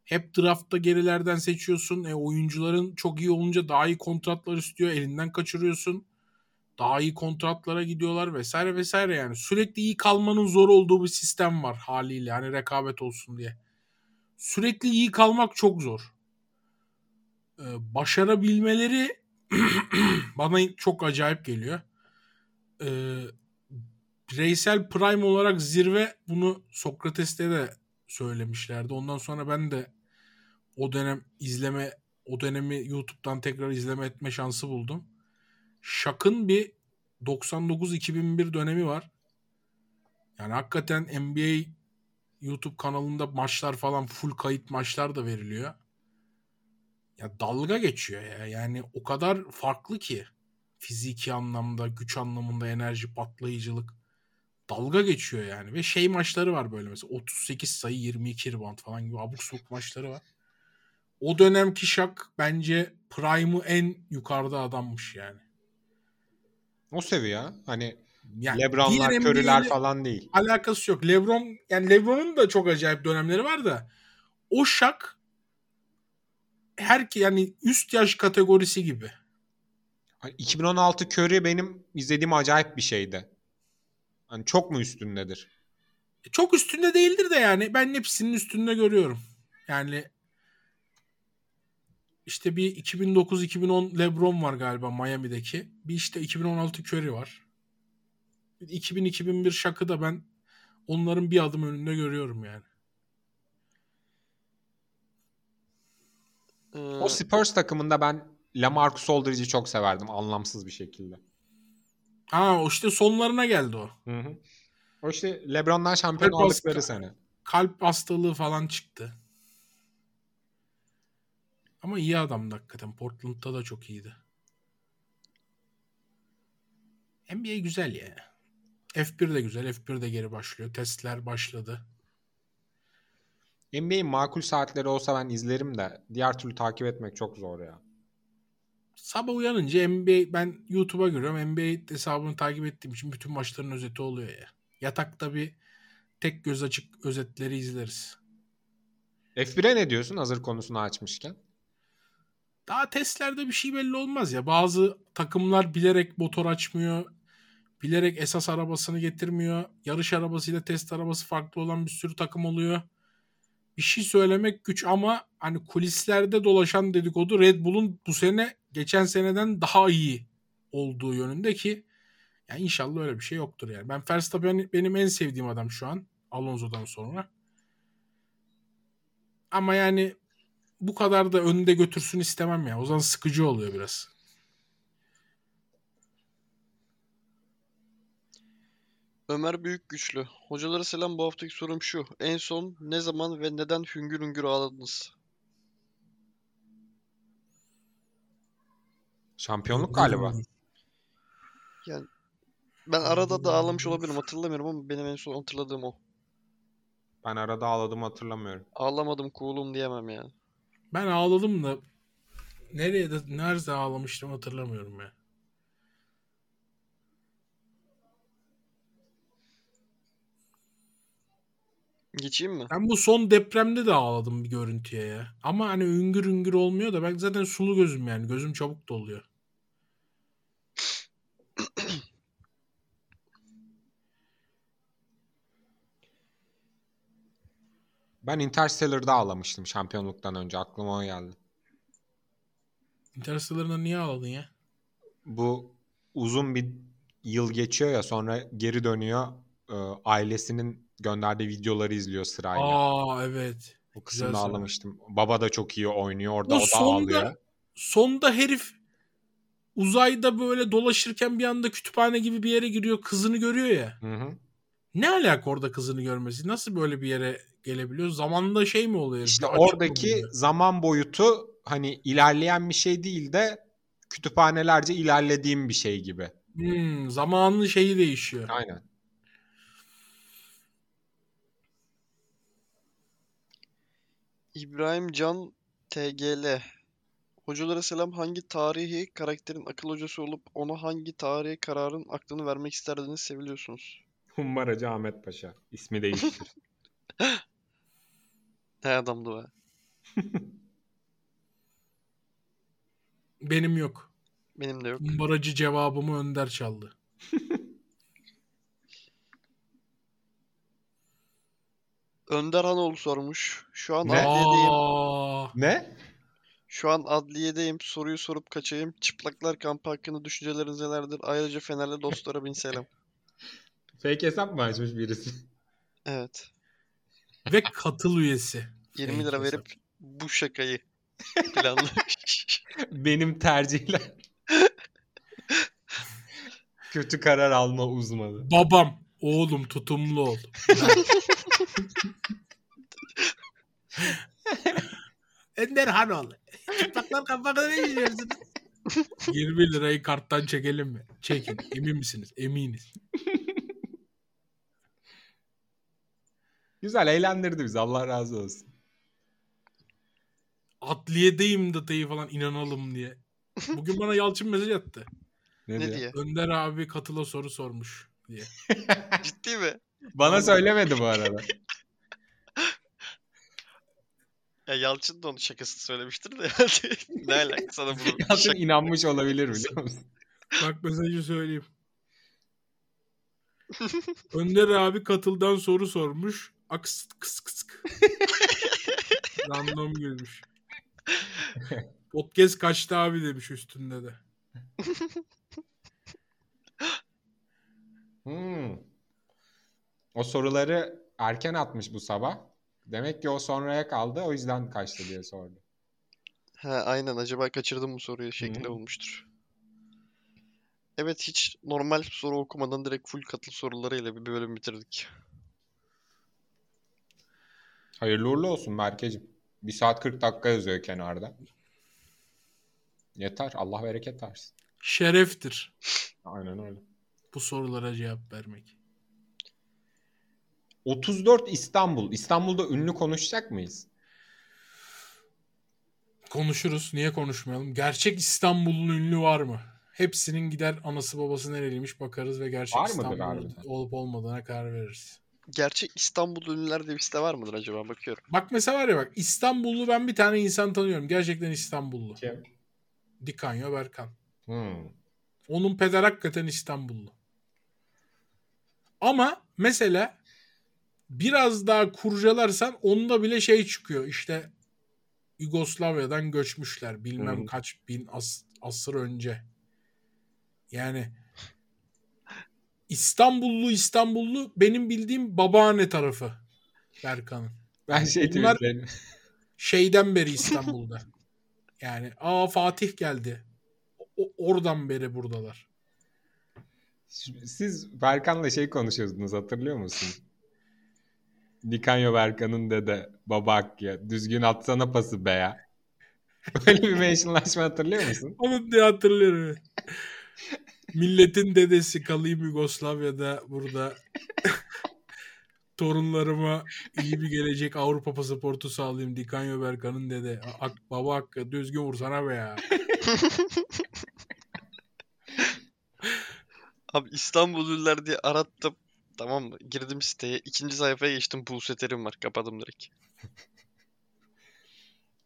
hep draftta gerilerden seçiyorsun. E, oyuncuların çok iyi olunca daha iyi kontratlar istiyor. Elinden kaçırıyorsun. Daha iyi kontratlara gidiyorlar vesaire vesaire yani. Sürekli iyi kalmanın zor olduğu bir sistem var haliyle. Hani rekabet olsun diye. Sürekli iyi kalmak çok zor. Ee, başarabilmeleri bana çok acayip geliyor. Ee, bireysel prime olarak zirve bunu Sokrates'te de söylemişlerdi. Ondan sonra ben de o dönem izleme o dönemi YouTube'dan tekrar izleme etme şansı buldum. Shaq'ın bir 99-2001 dönemi var. Yani hakikaten NBA YouTube kanalında maçlar falan full kayıt maçlar da veriliyor. Ya dalga geçiyor ya. Yani o kadar farklı ki fiziki anlamda, güç anlamında, enerji patlayıcılık dalga geçiyor yani. Ve şey maçları var böyle mesela 38 sayı 22 rebound falan gibi abuk sabuk maçları var. O dönemki Şak bence prime'ı en yukarıda adammış yani. O seviye. Hani yani Lebronlar, Curry'ler falan değil. alakası yok. LeBron yani LeBron'un da çok acayip dönemleri var da o Şak her yani üst yaş kategorisi gibi. Hani 2016 Curry benim izlediğim acayip bir şeydi. Hani çok mu üstündedir? Çok üstünde değildir de yani ben hepsinin üstünde görüyorum. Yani işte bir 2009-2010 LeBron var galiba Miami'deki. Bir işte 2016 Curry var. 2000-2001 Shaq'ı da ben onların bir adım önünde görüyorum yani. Ee, O Spurs takımında ben Lamarcus Aldridge'i çok severdim anlamsız bir şekilde. Ha o işte sonlarına geldi o. Hı hı. O işte LeBron'dan şampiyon Kalp aldıkları hasta- sene. Kalp hastalığı falan çıktı. Ama iyi adamdı hakikaten. Portland'da da çok iyiydi. NBA güzel ya. F1 de güzel. F1 de geri başlıyor. Testler başladı. NBA'in makul saatleri olsa ben izlerim de diğer türlü takip etmek çok zor ya. Sabah uyanınca NBA ben YouTube'a giriyorum. NBA hesabını takip ettiğim için bütün maçların özeti oluyor ya. Yatakta bir tek göz açık özetleri izleriz. F1'e ne diyorsun hazır konusunu açmışken? Daha testlerde bir şey belli olmaz ya. Bazı takımlar bilerek motor açmıyor. Bilerek esas arabasını getirmiyor. Yarış arabasıyla test arabası farklı olan bir sürü takım oluyor. Bir şey söylemek güç ama hani kulislerde dolaşan dedikodu Red Bull'un bu sene geçen seneden daha iyi olduğu yönünde ki yani inşallah öyle bir şey yoktur yani. Ben Verstappen benim en sevdiğim adam şu an Alonso'dan sonra. Ama yani bu kadar da önde götürsün istemem ya. O zaman sıkıcı oluyor biraz. Ömer Büyük Güçlü. Hocalara selam. Bu haftaki sorum şu. En son ne zaman ve neden hüngür hüngür ağladınız? Şampiyonluk galiba. Ben arada da ağlamış olabilirim. Hatırlamıyorum ama benim en son hatırladığım o. Ben arada ağladım hatırlamıyorum. Ağlamadım cool'um diyemem yani. Ben ağladım da nereye de nerede ağlamıştım hatırlamıyorum ya. Geçeyim mi? Ben bu son depremde de ağladım bir görüntüye ya. Ama hani üngür üngür olmuyor da ben zaten sulu gözüm yani. Gözüm çabuk doluyor. Ben Interstellar'da ağlamıştım şampiyonluktan önce aklıma o geldi. Interstellar'da niye ağladın ya? Bu uzun bir yıl geçiyor ya sonra geri dönüyor e, ailesinin gönderdiği videoları izliyor sırayla. Aa evet. o kısımda güzel ağlamıştım. Baba da çok iyi oynuyor orada O o, da sonda- ağlıyor. Sonda herif uzayda böyle dolaşırken bir anda kütüphane gibi bir yere giriyor. Kızını görüyor ya. Hı hı. Ne alaka orada kızını görmesi? Nasıl böyle bir yere gelebiliyor? Zamanında şey mi oluyor? İşte oradaki zaman boyutu hani ilerleyen bir şey değil de kütüphanelerce ilerlediğim bir şey gibi. Hmm, zamanın şeyi değişiyor. Aynen. İbrahim Can TGL. Hocalara selam. Hangi tarihi karakterin akıl hocası olup ona hangi tarihi kararın aklını vermek isterdiniz seviliyorsunuz? Humbaracı Ahmet Paşa. İsmi değiştir. Ne adamdı be. Benim yok. Benim de yok. Baracı cevabımı Önder çaldı. Önder Hanoğlu sormuş. Şu an Ne? adliyedeyim. Aa, ne? Şu an adliyedeyim. Soruyu sorup kaçayım. Çıplaklar kampı hakkında düşünceleriniz nelerdir? Ayrıca Fenerli dostlara bin selam. Fake hesap mı açmış birisi? Evet. ve katıl üyesi. 20 Fake lira verip bu şakayı planlamış. Benim tercihler. Kötü karar alma uzmanı. Babam, oğlum tutumlu ol. Ender Hanoğlu. Çıplaklar kapakları ne izliyorsunuz? 20 lirayı karttan çekelim mi? Çekin. Emin misiniz? Eminiz. Güzel eğlendirdi bizi Allah razı olsun. Adliyedeyim datayı falan inanalım diye. Bugün bana Yalçın mesaj attı. Ne, ne diyor? diye? Önder abi katıla soru sormuş diye. Ciddi mi? Bana söylemedi bu arada. Ya Yalçın da onun şakasını söylemiştir de. ne alaka sana bunu? Yalçın Şaka- inanmış olabilir biliyor musun? Bak mesajı söyleyeyim. Önder abi katıldan soru sormuş. Aks kıs kıs. Random gülmüş. Podcast kaçtı abi demiş üstünde de. Hmm. O soruları erken atmış bu sabah. Demek ki o sonraya kaldı. O yüzden kaçtı diye sordu. He aynen acaba kaçırdım mı soruyu şekli Hı. olmuştur. Evet hiç normal soru okumadan direkt full katıl sorularıyla bir bölüm bitirdik. Hayırlı uğurlu olsun Berkeciğim. 1 saat 40 dakika yazıyor kenarda. Yeter. Allah bereket versin. Şereftir Aynen öyle. bu sorulara cevap vermek. 34 İstanbul. İstanbul'da ünlü konuşacak mıyız? Konuşuruz. Niye konuşmayalım? Gerçek İstanbul'un ünlü var mı? Hepsinin gider anası babası nereliymiş bakarız ve gerçek Var İstanbul'un olup olmadığına karar veririz. Gerçek İstanbul ünlüler diye bir site var mıdır acaba bakıyorum. Bak mesela var ya bak İstanbullu ben bir tane insan tanıyorum. Gerçekten İstanbullu. Kim? Dikanyo Berkan. Hmm. Onun peder hakikaten İstanbullu. Ama mesela biraz daha kurcalarsan onda bile şey çıkıyor. İşte Yugoslavya'dan göçmüşler. Bilmem Hı. kaç bin as- asır önce. Yani İstanbullu İstanbullu benim bildiğim babaanne tarafı Berkan'ın. Ben şey Bunlar- Şeyden beri İstanbul'da. Yani aa Fatih geldi. O- oradan beri buradalar. Siz Berkan'la şey konuşuyordunuz hatırlıyor musun? Dikanyo Berkan'ın dede baba Hakkı'ya düzgün atsana pası be ya. Böyle bir mentionlaşma hatırlıyor musun? Onu diye hatırlıyorum. Milletin dedesi kalayım Yugoslavya'da burada torunlarıma iyi bir gelecek Avrupa pasaportu sağlayayım. Dikanyo Berkan'ın dede. Ak, baba hakkı düzgün vursana be ya. Abi İstanbul ünlüler diye arattım. Tamam mı? Girdim siteye. ikinci sayfaya geçtim. Buse Terim var. Kapadım direkt.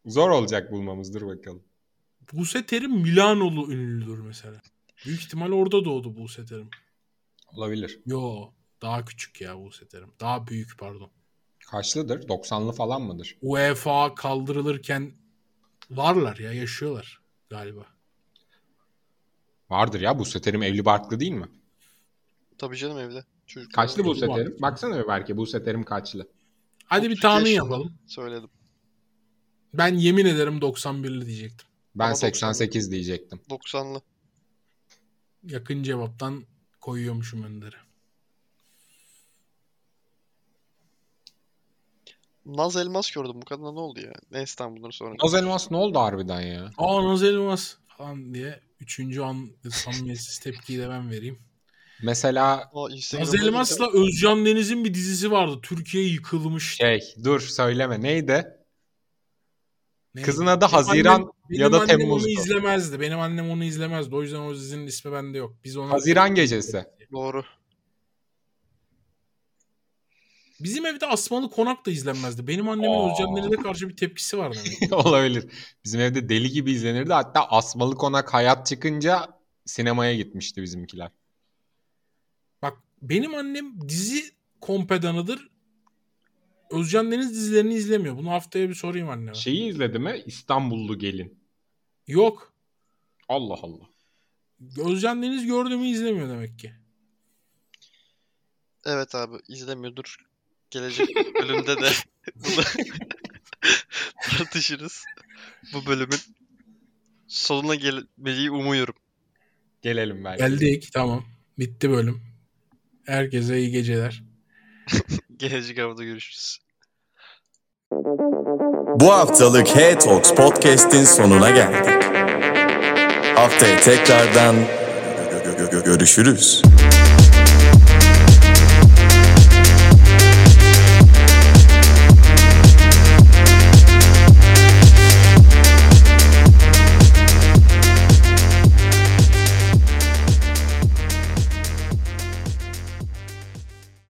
Zor olacak bulmamız dur bakalım. Buse Terim Milanolu ünlüdür mesela. Büyük ihtimal orada doğdu Buse Terim. Olabilir. Yo daha küçük ya Buse Terim. Daha büyük pardon. Kaçlıdır? 90'lı falan mıdır? UEFA kaldırılırken varlar ya yaşıyorlar galiba. Vardır ya bu Terim evli barklı değil mi? Tabii canım evde. Çocuk Kaçlı bu Evli barklı. Terim? Baksana bir belki bu Terim kaçlı? Hadi bir 32 tahmin yaşında. yapalım. Söyledim. Ben yemin ederim 91'li diyecektim. Ben Ama 88 diyecektim. 90'lı. Yakın cevaptan koyuyormuşum Önder'e. Naz Elmas gördüm. Bu kadına ne oldu ya? Ne İstanbul'dan sonra? Naz Elmas ne oldu harbiden ya? Aa Naz Elmas falan diye. Üçüncü an samimiyetsiz tepkiyi de ben vereyim. Mesela Elmas'la Özcan Deniz'in bir dizisi vardı. Türkiye yıkılmış. şey dur söyleme neydi? Ne? Kızın adı Benim Haziran annem- benim ya da annem Temmuz'du. onu izlemezdi. Benim annem onu izlemezdi. O yüzden o dizinin ismi bende yok. Biz ona Haziran gecesi. Doğru. Bizim evde Asmalı Konak da izlenmezdi. Benim annemin Aa. Özcan Deniz'e karşı bir tepkisi var demek. Olabilir. Bizim evde deli gibi izlenirdi. Hatta Asmalı Konak hayat çıkınca sinemaya gitmişti bizimkiler. Benim annem dizi kompedanıdır. Özcan Deniz dizilerini izlemiyor. Bunu haftaya bir sorayım anneme. Şeyi izledi mi? İstanbullu Gelin. Yok. Allah Allah. Özcan Deniz gördü mü izlemiyor demek ki. Evet abi izlemiyordur. Gelecek bölümde de bunu tartışırız. Bu bölümün sonuna gelmeyi umuyorum. Gelelim belki. Geldik tamam. Bitti bölüm. Herkese iyi geceler. Gelecek hafta görüşürüz. Bu haftalık Hey Talks Podcast'in sonuna geldik. Haftaya tekrardan görüşürüz.